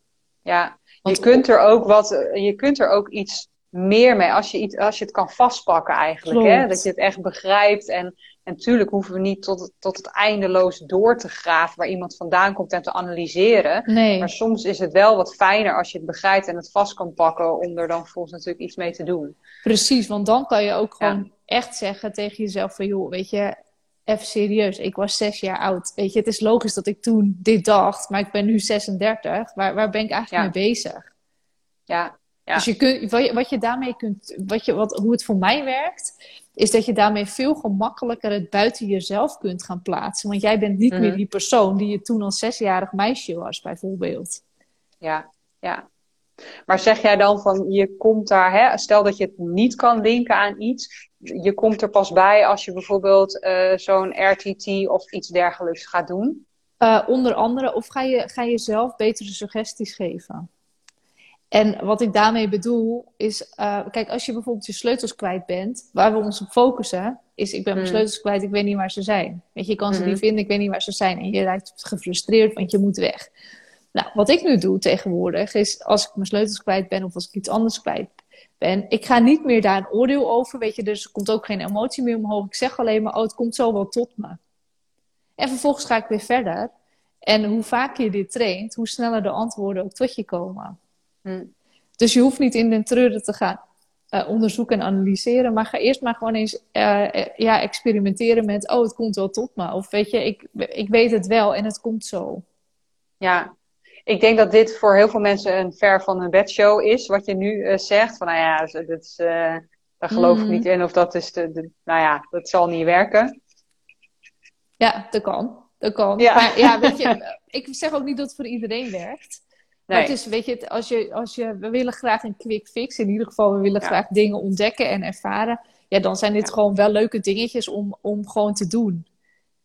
Ja, Want je kunt er ook wat, je kunt er ook iets meer mee als je, iets, als je het kan vastpakken eigenlijk. Hè? Dat je het echt begrijpt en en natuurlijk hoeven we niet tot, tot het eindeloos door te graven waar iemand vandaan komt en te analyseren. Nee. Maar soms is het wel wat fijner als je het begrijpt en het vast kan pakken om er dan vervolgens natuurlijk iets mee te doen. Precies, want dan kan je ook gewoon echt zeggen tegen jezelf van joh, weet je, even serieus, ik was zes jaar oud. Weet je, het is logisch dat ik toen dit dacht, maar ik ben nu 36. Waar, waar ben ik eigenlijk mee bezig? Ja. ja. Dus je kunt, wat, je, wat je daarmee kunt, wat je, wat, hoe het voor mij werkt, is dat je daarmee veel gemakkelijker het buiten jezelf kunt gaan plaatsen. Want jij bent niet meer mhm. die persoon die je toen als zesjarig meisje was, bijvoorbeeld. Ja, ja. Maar zeg jij dan van je komt daar, hè, stel dat je het niet kan linken aan iets, je komt er pas bij als je bijvoorbeeld uh, zo'n RTT of iets dergelijks gaat doen? Uh, onder andere, of ga je, ga je zelf betere suggesties geven? En wat ik daarmee bedoel is, uh, kijk, als je bijvoorbeeld je sleutels kwijt bent, waar we ons op focussen, is ik ben mijn Mm. sleutels kwijt, ik weet niet waar ze zijn. Weet je, je kan ze niet vinden, ik weet niet waar ze zijn. En je lijkt gefrustreerd, want je moet weg. Nou, wat ik nu doe tegenwoordig is als ik mijn sleutels kwijt ben of als ik iets anders kwijt ben, ik ga niet meer daar een oordeel over, weet je, dus er komt ook geen emotie meer omhoog. Ik zeg alleen maar, oh, het komt zo wel tot me. En vervolgens ga ik weer verder. En hoe vaker je dit traint, hoe sneller de antwoorden ook tot je komen. Hm. Dus je hoeft niet in den treuren te gaan eh, onderzoeken en analyseren, maar ga eerst maar gewoon eens eh, eh, ja, experimenteren met, oh, het komt wel tot me. Of weet je, ik, ik weet het wel en het komt zo. Ja, ik denk dat dit voor heel veel mensen een ver van hun bedshow is, wat je nu zegt. Van nou ja, dat is, daar geloof ik Mhm. niet in, of dat is de, de- nou ja, dat zal niet werken. Ja, dat kan. Dat kan. Ja. Maar ja, weet je, ik zeg ook niet dat het voor iedereen werkt. Maar Nee. het is, weet je, het- als je, als je, we willen graag een quick fix. In ieder geval, we willen Ja. graag dingen ontdekken en ervaren. Ja, dan zijn dit Ja. gewoon wel leuke dingetjes om, om gewoon te doen.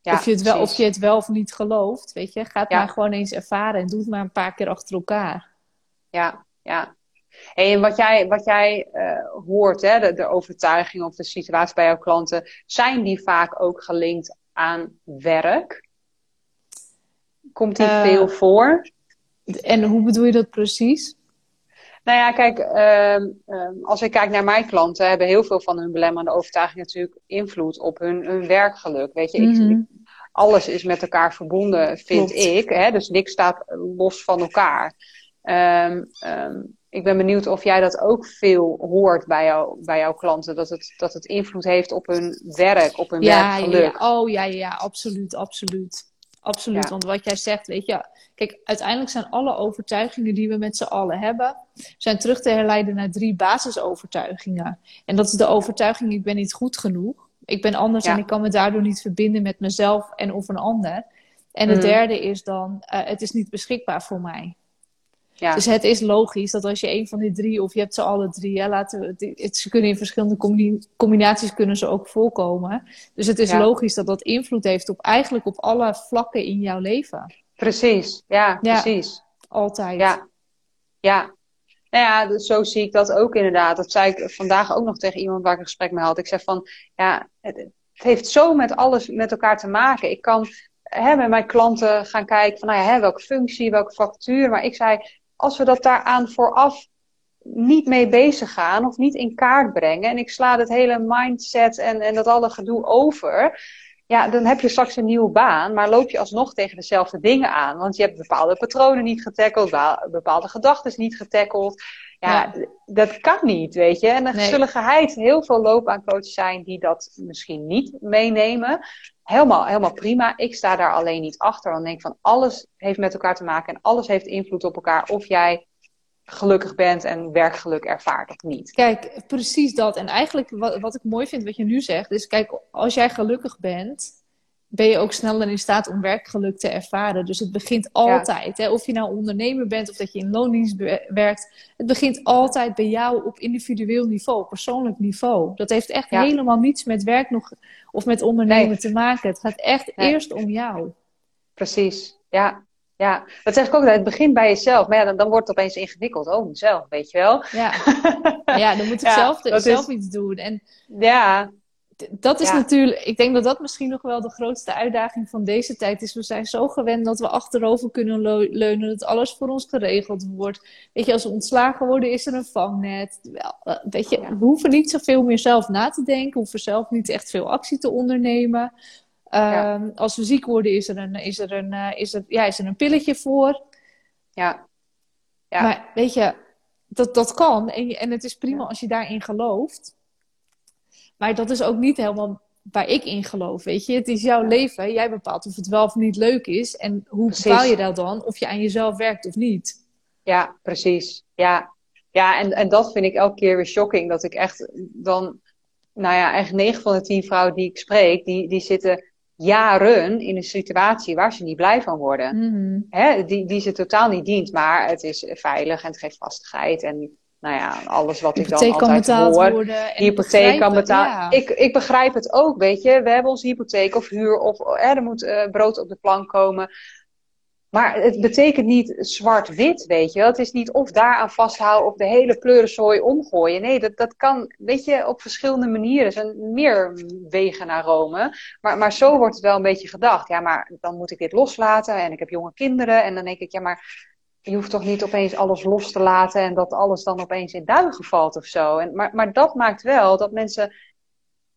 Ja, of, je het wel, of je het wel of niet gelooft, weet je. Ga het maar gewoon eens ervaren en doe het maar een paar keer achter elkaar. Ja, ja. Hey, en wat jij, wat jij eh, hoort, hè, de, de overtuiging of de situatie bij jouw klanten, zijn die vaak ook gelinkt aan werk? Komt die Eh, veel voor? En hoe bedoel je dat precies? Nou ja, kijk, ehm, ehm, als ik kijk naar mijn klanten, hebben heel veel van hun belemmerende overtuigingen natuurlijk invloed op hun, hun werkgeluk. Weet je, Mhm. ik, alles is met elkaar verbonden, vind Klopt. ik. Hè? Dus niks staat los van elkaar. Ehm, ik ben benieuwd of jij dat ook veel hoort bij, jou, bij jouw klanten. Dat het, dat het invloed heeft op hun werk, op hun Ja, werkgeluk. ja. Oh ja, ja, ja, absoluut, absoluut. Absoluut, Ja. want wat jij zegt, weet je, kijk, uiteindelijk zijn alle overtuigingen die we met z'n allen hebben, zijn terug te herleiden naar drie basisovertuigingen. En dat is de overtuiging, ik ben niet goed genoeg, ik ben anders Ja. en ik kan me daardoor niet verbinden met mezelf en of een ander. En de Mhm. derde is dan, eh, het is niet beschikbaar voor mij. Ja, Dus het is logisch dat als je een van die drie, of je hebt ze alle drie, ja, laten we, het, ze kunnen in verschillende combi- combinaties kunnen ze ook voorkomen. Dus het is Ja. logisch dat dat invloed heeft op eigenlijk op alle vlakken in jouw leven. precies. Ja, Ja. precies. Altijd. Ja, ja. Nou ja, dus zo zie ik dat ook inderdaad. Dat zei ik vandaag ook nog tegen iemand waar ik een gesprek mee had. Ik zei van, ja, het, het heeft zo met alles met elkaar te maken. Ik kan hè, met mijn klanten gaan kijken van, nou ja, hè, welke functie, welke factuur. Maar ik zei, als we dat daaraan vooraf niet mee bezig gaan of niet in kaart brengen. En ik sla het hele mindset en, en dat alle gedoe over. Ja, dan heb je straks een nieuwe baan, maar loop je alsnog tegen dezelfde dingen aan. Want je hebt bepaalde patronen niet getackeld, bepaalde gedachten niet getackeld. Ja, Ja. dat kan niet, weet je. En er Nee. zullen geheid heel veel loopbaancoaches zijn die dat misschien niet meenemen. Helemaal, helemaal prima. Ik sta daar alleen niet achter. Dan denk ik van alles heeft met elkaar te maken en alles heeft invloed op elkaar. Of jij gelukkig bent en werkgeluk ervaart of niet. Kijk, precies dat. En eigenlijk wat, wat ik mooi vind wat je nu zegt, is kijk, als jij gelukkig bent, ben je ook sneller in staat om werkgeluk te ervaren. Dus het begint altijd. Hè? Of je nou ondernemer bent of dat je in loondienst werkt. Het begint altijd bij jou op individueel niveau, persoonlijk niveau. Dat heeft echt Ja. helemaal niets met werk nog of met ondernemen Nee. te maken. Het gaat echt Nee. eerst om jou. Precies, ja. Ja, dat zeg ik ook altijd. Het begint bij jezelf. Maar ja, dan, dan wordt het opeens ingewikkeld. Oh, mezelf, weet je wel. Ja, ja dan moet ik zelf, zelf is- iets doen. En Ja, dat is Ja. natuurlijk, ik denk dat dat misschien nog wel de grootste uitdaging van deze tijd is. We zijn zo gewend dat we achterover kunnen leunen, dat alles voor ons geregeld wordt. Weet je, als we ontslagen worden, is er een vangnet. Wel, eh, weet je, we hoeven niet zoveel meer zelf na te denken, we hoeven zelf niet echt veel actie te ondernemen. Ja. Ehm, Als we ziek worden, is er een, is er een, eh, is er, ja, is er een pilletje voor. ja, Ja. Maar weet je, dat, dat kan. En, en het is prima Ja. als je daarin gelooft. Maar dat is ook niet helemaal waar ik in geloof, weet je. Het is jouw leven. Jij bepaalt of het wel of niet leuk is. En hoe Precies. bepaal je dat dan? Of je aan jezelf werkt of niet. ja, precies. Ja, ja en, en dat vind ik elke keer weer shocking. Dat ik echt dan, nou ja, eigenlijk 9 van de 10 vrouwen die ik spreek, die, die zitten jaren in een situatie waar ze niet blij van worden. Mhm. Hè, die, die ze totaal niet dient, maar het is veilig en het geeft vastigheid. En nou ja, alles wat ik dan kan altijd hoor. worden. En hypotheek kan betalen. ja. Ik, ik begrijp het ook, weet je. We hebben onze hypotheek of huur of hè, er moet eh, brood op de plank komen. Maar het betekent niet zwart-wit, weet je. Het is niet of daaraan vasthouden of de hele pleurenzooi omgooien. Nee, dat, dat kan, weet je, op verschillende manieren. Er zijn meer wegen naar Rome. Maar, maar zo wordt het wel een beetje gedacht. Ja, maar dan moet ik dit loslaten en ik heb jonge kinderen. En dan denk ik, ja, maar je hoeft toch niet opeens alles los te laten en dat alles dan opeens in duigen valt of zo. En, maar, maar dat maakt wel dat mensen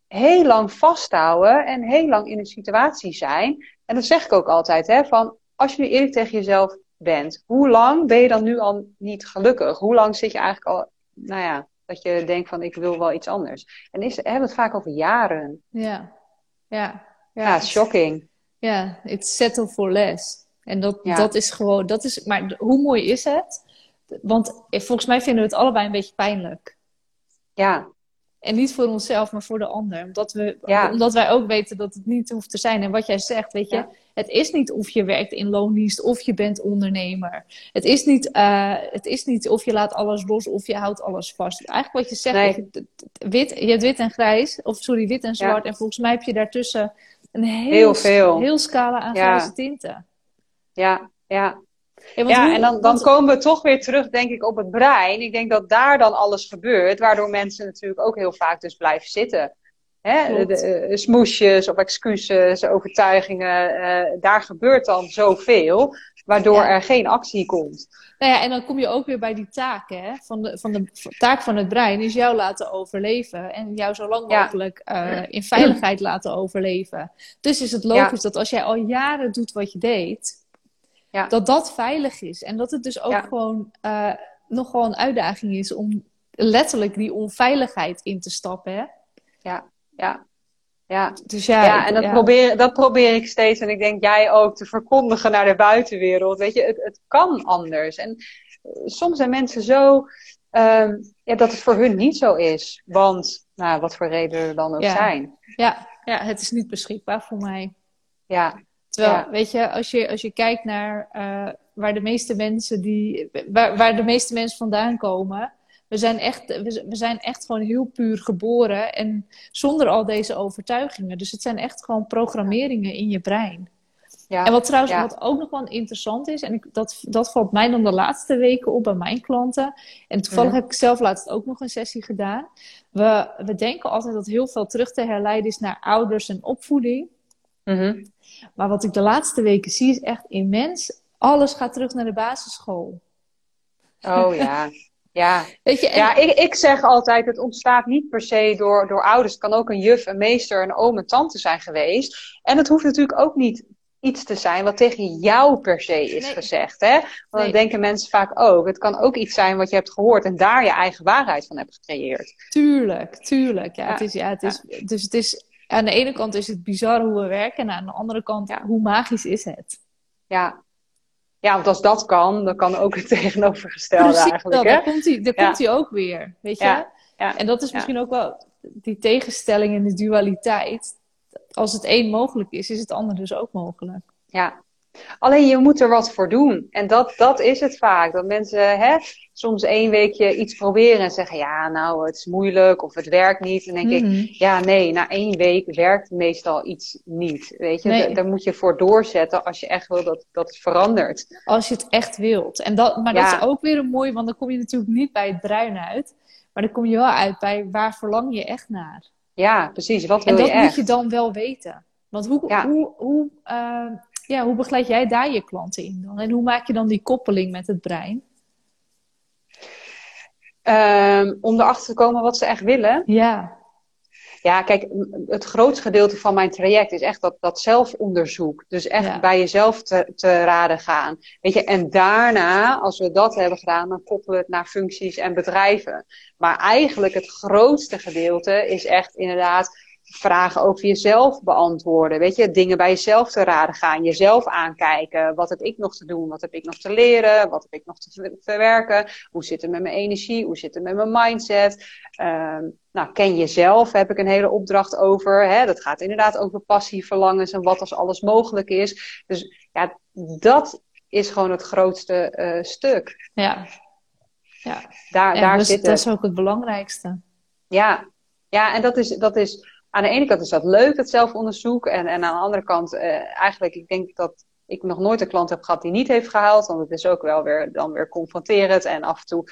heel lang vasthouden en heel lang in een situatie zijn. En dat zeg ik ook altijd, hè, van als je nu eerlijk tegen jezelf bent, hoe lang ben je dan nu al niet gelukkig? Hoe lang zit je eigenlijk al, nou ja, dat je denkt van ik wil wel iets anders? En is, hebben we het vaak over jaren. Ja, ja. Ja, ja shocking. Ja, it's settle for less. En dat, dat is gewoon, dat is, maar hoe mooi is het? Want volgens mij vinden we het allebei een beetje pijnlijk. Ja. En niet voor onszelf, maar voor de ander. Omdat, we, omdat wij ook weten dat het niet hoeft te zijn. En wat jij zegt, weet je, het is niet of je werkt in loondienst of je bent ondernemer. Het is niet, uh, het is niet of je laat alles los of je houdt alles vast. Eigenlijk wat je zegt, je, wit, je hebt wit en grijs, of sorry, wit en zwart. En volgens mij heb je daartussen een heel, heel, veel. heel scala aan grijze tinten. Ja, ja. Ja, en dan, dan komen we toch weer terug, denk ik, op het brein. Ik denk dat daar dan alles gebeurt, waardoor mensen natuurlijk ook heel vaak dus blijven zitten. Hè? De, eh, smoesjes of excuses, overtuigingen, uh, daar gebeurt dan zoveel, waardoor er geen actie komt. Nou ja, en dan kom je ook weer bij die taak, hè? Van de, van de taak van het brein is jou laten overleven en jou zo lang mogelijk uh, in veiligheid laten overleven. Dus is het logisch dat als jij al jaren doet wat je deed, ja. dat dat veilig is. En dat het dus ook gewoon uh, nog wel een uitdaging is om letterlijk die onveiligheid in te stappen. Hè? Ja, ja. Ja, dus ja, ja en dat, Probeer, dat probeer ik steeds. En ik denk jij ook te verkondigen naar de buitenwereld. Weet je, het, het kan anders. En eh, soms zijn mensen zo um, ja, dat het voor hun niet zo is. Want, nou, wat voor redenen er dan ook zijn. Ja, ja, het is niet beschikbaar voor mij. Ja, Terwijl, weet je, als je, als je kijkt naar uh, waar de meeste mensen die, waar, waar de meeste mensen vandaan komen, we zijn, echt, we, zijn echt gewoon heel puur geboren en zonder al deze overtuigingen. Dus het zijn echt gewoon programmeringen in je brein. Ja, en wat trouwens wat ook nog wel interessant is, en ik, dat, dat valt mij dan de laatste weken op bij mijn klanten. En toevallig heb ik zelf laatst ook nog een sessie gedaan. We, we denken altijd dat heel veel terug te herleiden is naar ouders en opvoeding. Mm maar wat ik de laatste weken zie is echt immens. Alles gaat terug naar de basisschool. Oh ja. Ja, Weet je, ja ik, ik zeg altijd, het ontstaat niet per se door, door ouders. Het kan ook een juf, een meester, een oom, een tante zijn geweest. En het hoeft natuurlijk ook niet iets te zijn wat tegen jou per se is gezegd. Hè? Want dan denken mensen vaak ook. Het kan ook iets zijn wat je hebt gehoord en daar je eigen waarheid van hebt gecreëerd. Tuurlijk, tuurlijk. Ja, Het is, ja, het is, Dus het is aan de ene kant is het bizar hoe we werken. En aan de andere kant, hoe magisch is het? Ja. Ja, want als dat kan, dan kan ook het tegenovergestelde Precies eigenlijk. Dat. Hè? Daar komt hij, daar komt hij ook weer. Weet je? Ja. ja. En dat is misschien ook wel die tegenstelling en de dualiteit. Als het een mogelijk is, is het ander dus ook mogelijk. Ja, Alleen je moet er wat voor doen. En dat, dat is het vaak. Dat mensen hè, soms één weekje iets proberen en zeggen: Ja, nou, het is moeilijk of het werkt niet. En dan denk ik: mhm. Ja, nee, na één week werkt meestal iets niet. Weet je, daar moet je voor doorzetten als je echt wil dat, dat het verandert. Als je het echt wilt. En dat, maar dat is ook weer een mooi, want dan kom je natuurlijk niet bij het bruin uit. Maar dan kom je wel uit bij waar verlang je echt naar. Ja, precies. Wat wil je echt? En dat moet je dan wel weten. Want hoe, hoe, hoe uh, ja, hoe begeleid jij daar je klanten in dan? En hoe maak je dan die koppeling met het brein? Um, om erachter te komen wat ze echt willen? Ja. Ja, kijk, het grootste gedeelte van mijn traject is echt dat, dat zelfonderzoek. Dus echt bij jezelf te, te raden gaan. Weet je, en daarna, als we dat hebben gedaan, dan koppelen we het naar functies en bedrijven. Maar eigenlijk het grootste gedeelte is echt inderdaad vragen over jezelf beantwoorden. Weet je, dingen bij jezelf te raden gaan, jezelf aankijken. Wat heb ik nog te doen? Wat heb ik nog te leren? Wat heb ik nog te verwerken? Hoe zit het met mijn energie? Hoe zit het met mijn mindset? Um, nou, ken jezelf, heb ik een hele opdracht over. Hè? Dat gaat inderdaad over passie, verlangens en wat als alles mogelijk is. Dus ja, dat is gewoon het grootste uh, stuk. Ja. Ja, daar, daar dus zit het. Dat is ook het belangrijkste. Ja, ja en dat is, dat is aan de ene kant is dat leuk, het zelfonderzoek. En, en aan de andere kant, uh, eigenlijk, ik denk dat ik nog nooit een klant heb gehad die niet heeft gehaald. Want het is ook wel weer, dan weer confronterend en af en toe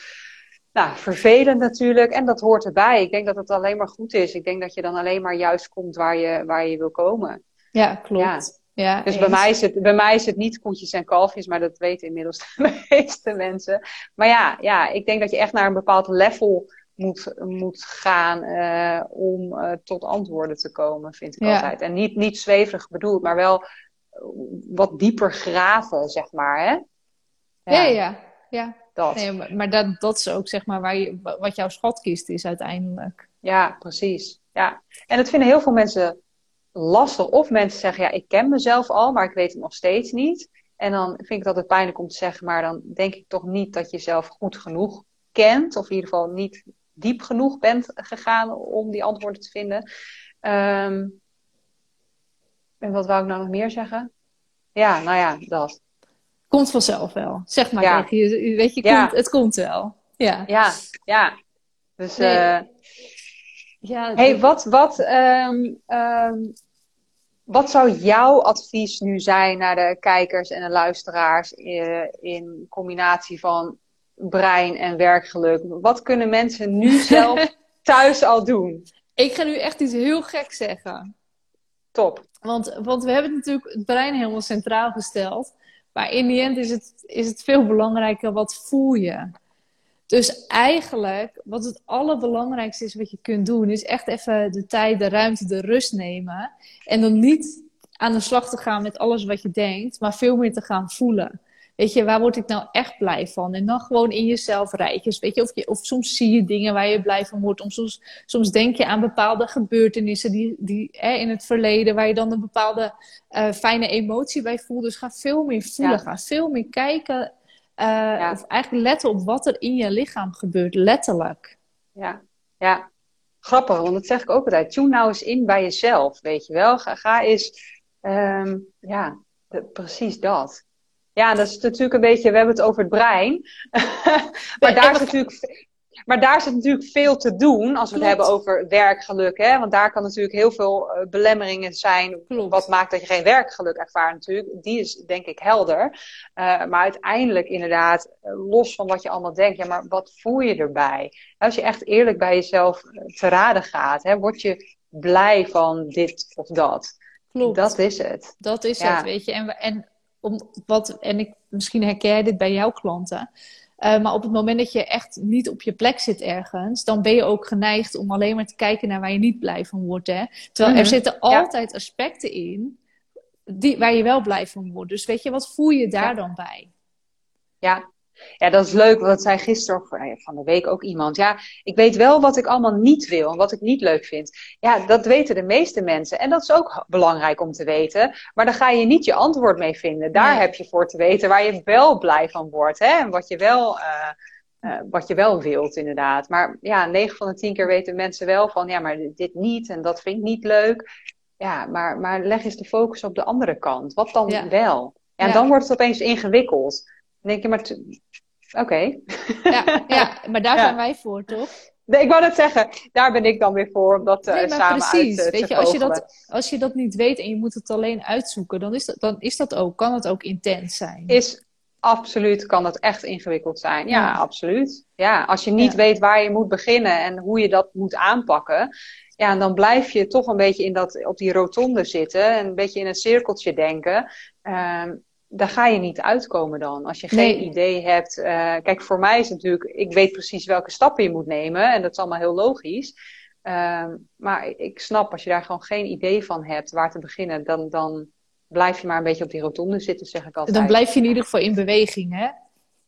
nou, vervelend natuurlijk. En dat hoort erbij. Ik denk dat het alleen maar goed is. Ik denk dat je dan alleen maar juist komt waar je, waar je wil komen. Ja, klopt. Ja. dus bij mij, is het, bij mij is het niet koetjes en kalfjes, maar dat weten inmiddels de meeste mensen. Maar ja, ja, ik denk dat je echt naar een bepaald level moet, moet gaan uh, om uh, tot antwoorden te komen, vind ik altijd. En niet, niet zweverig bedoeld, maar wel wat dieper graven, zeg maar. Hè? Ja, ja, ja. ja. Dat. Nee, maar, maar dat, dat is ook zeg maar waar je, wat jouw schatkist is uiteindelijk. Ja, precies. Ja. En dat vinden heel veel mensen lastig. Of mensen zeggen, ja, ik ken mezelf al, maar ik weet het nog steeds niet. En dan vind ik het altijd pijnlijk om te zeggen, maar dan denk ik toch niet dat je zelf goed genoeg kent. Of in ieder geval niet diep genoeg bent gegaan om die antwoorden te vinden. Um, en wat wou ik nou nog meer zeggen? Ja, nou ja, dat. Komt vanzelf wel. Zeg maar ja. je. Weet je, komt, het komt wel. Ja, ja. ja. Dus, nee. uh, ja, hey, wat, wat, um, um, wat zou jouw advies nu zijn naar de kijkers en de luisteraars in, eh, in combinatie van brein en werkgeluk? Wat kunnen mensen nu zelf thuis al doen? Ik ga nu echt iets heel gek zeggen. Top. Want, want we hebben natuurlijk het brein helemaal centraal gesteld. Maar in die end is het, is het veel belangrijker wat voel je. Dus eigenlijk, wat het allerbelangrijkste is wat je kunt doen, is echt even de tijd, de ruimte, de rust nemen. En dan niet aan de slag te gaan met alles wat je denkt, maar veel meer te gaan voelen. Weet je, waar word ik nou echt blij van? En dan gewoon in jezelf rijtjes. Weet je, of, je, of soms zie je dingen waar je blij van wordt. Of soms, soms denk je aan bepaalde gebeurtenissen die, die hè, in het verleden, waar je dan een bepaalde uh, fijne emotie bij voelt. Dus ga veel meer voelen. Ga veel meer kijken. Uh, Of eigenlijk letten op wat er in je lichaam gebeurt, letterlijk. Ja, ja. Grappig, want dat zeg ik ook altijd. Tune nou eens in bij jezelf, weet je wel. Ga, ga eens, um, ja, de, precies dat. Ja, dat is natuurlijk een beetje, we hebben het over het brein. maar, daar is natuurlijk, maar daar is natuurlijk veel te doen als we het hebben over werkgeluk. Hè? Want daar kan natuurlijk heel veel uh, belemmeringen zijn. Wat maakt dat je geen werkgeluk ervaart natuurlijk. Die is denk ik helder. Uh, maar uiteindelijk inderdaad, uh, los van wat je allemaal denkt. Ja, maar wat voel je erbij? Als je echt eerlijk bij jezelf te raden gaat. Hè, word je blij van dit of dat? Klopt. Dat is het. Dat is het, weet je. En, en om wat, en ik, misschien herken je dit bij jouw klanten. Uh, maar op het moment dat je echt niet op je plek zit ergens, dan ben je ook geneigd om alleen maar te kijken naar waar je niet blij van wordt. Hè? Terwijl er mhm. zitten altijd aspecten in die, waar je wel blij van wordt. Dus weet je, wat voel je daar dan bij? Ja, ja, dat is leuk, want dat zei gisteren of van de week ook iemand. Ja, ik weet wel wat ik allemaal niet wil en wat ik niet leuk vind. Ja, dat weten de meeste mensen. En dat is ook belangrijk om te weten. Maar daar ga je niet je antwoord mee vinden. Daar heb je voor te weten waar je wel blij van wordt. Hè? En wat je wel, uh, uh, wat je wel wilt, inderdaad. Maar ja, 9 van de 10 keer weten mensen wel van, ja, maar dit niet en dat vind ik niet leuk. Ja, maar, maar leg eens de focus op de andere kant. Wat dan wel? En ja. dan wordt het opeens ingewikkeld denk je, maar oké. Ja, ja, maar daar zijn wij voor, toch? Nee, ik wou dat zeggen, daar ben ik dan weer voor om dat uh, nee, samen precies. uit uh, Weet je, als je, dat, als je dat niet weet en je moet het alleen uitzoeken, dan is dat, dan is dat ook, kan het ook intens zijn. Is absoluut, kan dat echt ingewikkeld zijn. Ja, ja. absoluut. Ja, als je niet weet waar je moet beginnen en hoe je dat moet aanpakken, ja, dan blijf je toch een beetje in dat, op die rotonde zitten en een beetje in een cirkeltje denken. Um, daar ga je niet uitkomen dan. Als je geen idee hebt. Uh, kijk, voor mij is het natuurlijk, ik weet precies welke stappen je moet nemen. En dat is allemaal heel logisch. Uh, maar ik snap, als je daar gewoon geen idee van hebt waar te beginnen, dan, dan blijf je maar een beetje op die rotonde zitten, zeg ik altijd. Dan blijf je in ieder geval in beweging, hè?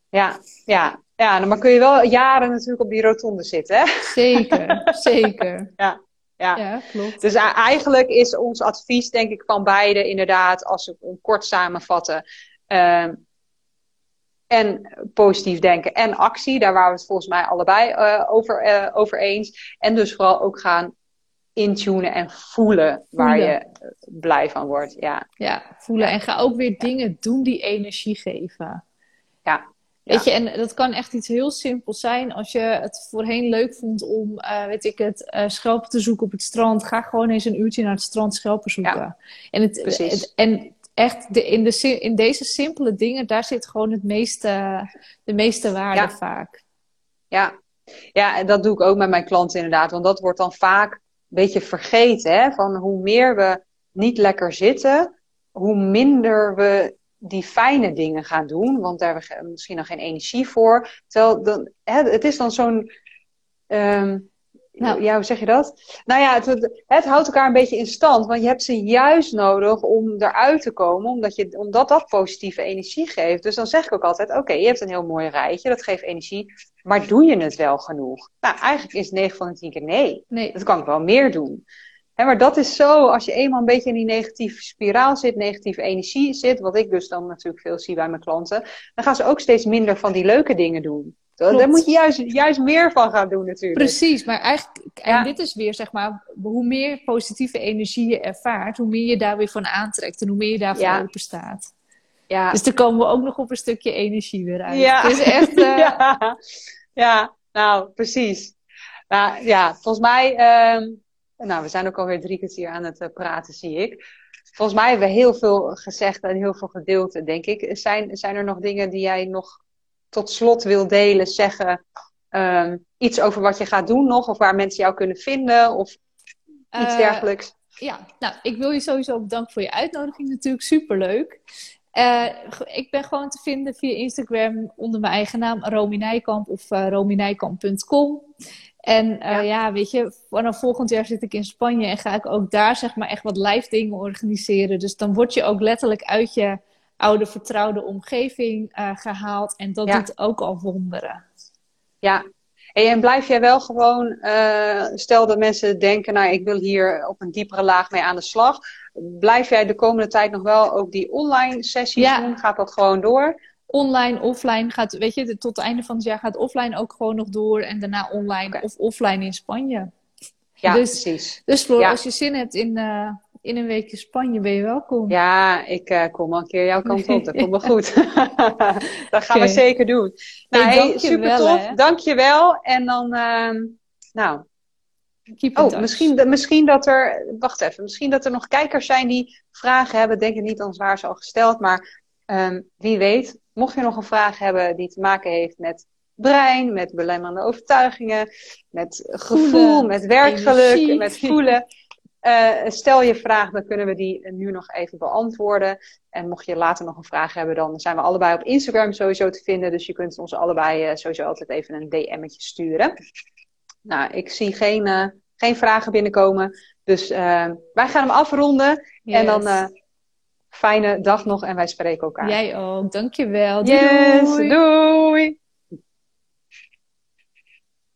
Ja, ja. Ja, maar kun je wel jaren natuurlijk op die rotonde zitten, hè? Zeker, zeker. Ja. Ja. klopt. Dus eigenlijk is ons advies, denk ik, van beide inderdaad, als we hem kort samenvatten. Uh, en positief denken en actie, daar waren we het volgens mij allebei uh, over, uh, over eens. En dus vooral ook gaan intunen en voelen, waar je blij van wordt. Ja, ja voelen. En ga ook weer dingen doen die energie geven. Weet je, en dat kan echt iets heel simpels zijn. Als je het voorheen leuk vond om, uh, weet ik het, uh, schelpen te zoeken op het strand. Ga gewoon eens een uurtje naar het strand schelpen zoeken. Ja, en, het, het, en echt de, in, de, in deze simpele dingen, daar zit gewoon het meeste, de meeste waarde vaak. Ja. ja, en dat doe ik ook met mijn klanten inderdaad. Want dat wordt dan vaak een beetje vergeten. Hè? Van hoe meer we niet lekker zitten, hoe minder we die fijne dingen gaan doen. Want daar hebben we misschien nog geen energie voor. Terwijl dan, hè, het is dan zo'n. Ehm, nou, ja, hoe zeg je dat? Nou ja, het, het, houdt elkaar een beetje in stand. Want je hebt ze juist nodig om eruit te komen. Omdat, je, omdat dat positieve energie geeft. Dus dan zeg ik ook altijd: oké, je hebt een heel mooi rijtje. Dat geeft energie. Maar doe je het wel genoeg? Nou, eigenlijk is 9 van de 10 keer nee. nee. Dat kan ik wel meer doen. Maar dat is zo, als je eenmaal een beetje in die negatieve spiraal zit, negatieve energie zit, wat ik dus dan natuurlijk veel zie bij mijn klanten, dan gaan ze ook steeds minder van die leuke dingen doen. Daar moet je juist, juist meer van gaan doen natuurlijk. Precies, maar eigenlijk, en dit is weer zeg maar, hoe meer positieve energie je ervaart, hoe meer je daar weer van aantrekt en hoe meer je daarvoor ja. open staat. Ja. Dus dan komen we ook nog op een stukje energie weer uit. Ja. Het is echt... Uh... Ja. ja, nou, precies. Nou, ja, volgens mij, uh, nou, we zijn ook alweer drie kwartier aan het uh, praten, zie ik. Volgens mij hebben we heel veel gezegd en heel veel gedeeld, denk ik. Zijn, zijn er nog dingen die jij nog tot slot wil delen, zeggen? Um, iets over wat je gaat doen nog, of waar mensen jou kunnen vinden, of iets uh, dergelijks? Ja, nou, ik wil je sowieso bedanken voor je uitnodiging. Natuurlijk superleuk. Uh, ik ben gewoon te vinden via Instagram onder mijn eigen naam, Romy Nijkamp of uh, romynijkamp.com. En uh, ja. ja. weet je, vanaf volgend jaar zit ik in Spanje en ga ik ook daar zeg maar echt wat live dingen organiseren. Dus dan word je ook letterlijk uit je oude vertrouwde omgeving uh, gehaald. En dat doet ook al wonderen. Ja, en blijf jij wel gewoon, uh, stel dat mensen denken, nou ik wil hier op een diepere laag mee aan de slag. Blijf jij de komende tijd nog wel ook die online sessies ja. doen? Gaat dat gewoon door? Online, offline gaat, weet je, tot het einde van het jaar gaat offline ook gewoon nog door. En daarna online of offline in Spanje. Ja, dus, precies. Dus Floor, als je zin hebt in, uh, in een weekje Spanje ben je welkom. Ja, ik uh, kom al een keer jouw kant op. Dat komt wel goed. dat gaan we zeker doen. Nou, hey, super tof. Dank je wel. En dan, uh, nou. oh, misschien, misschien dat er, wacht even, misschien dat er nog kijkers zijn die vragen hebben. Denk ik niet, anders waren ze al gesteld. Maar um, wie weet, mocht je nog een vraag hebben die te maken heeft met brein, met belemmerende overtuigingen, met gevoel, met werkgeluk, met voelen. Uh, stel je vraag, dan kunnen we die nu nog even beantwoorden. En mocht je later nog een vraag hebben, dan zijn we allebei op Instagram sowieso te vinden. Dus je kunt ons allebei uh, sowieso altijd even een DM'tje sturen. Nou, ik zie geen, uh, geen vragen binnenkomen. Dus wij gaan hem afronden. Yes. En dan fijne dag nog en wij spreken elkaar. Jij ook, dankjewel. Doei. Yes, doei.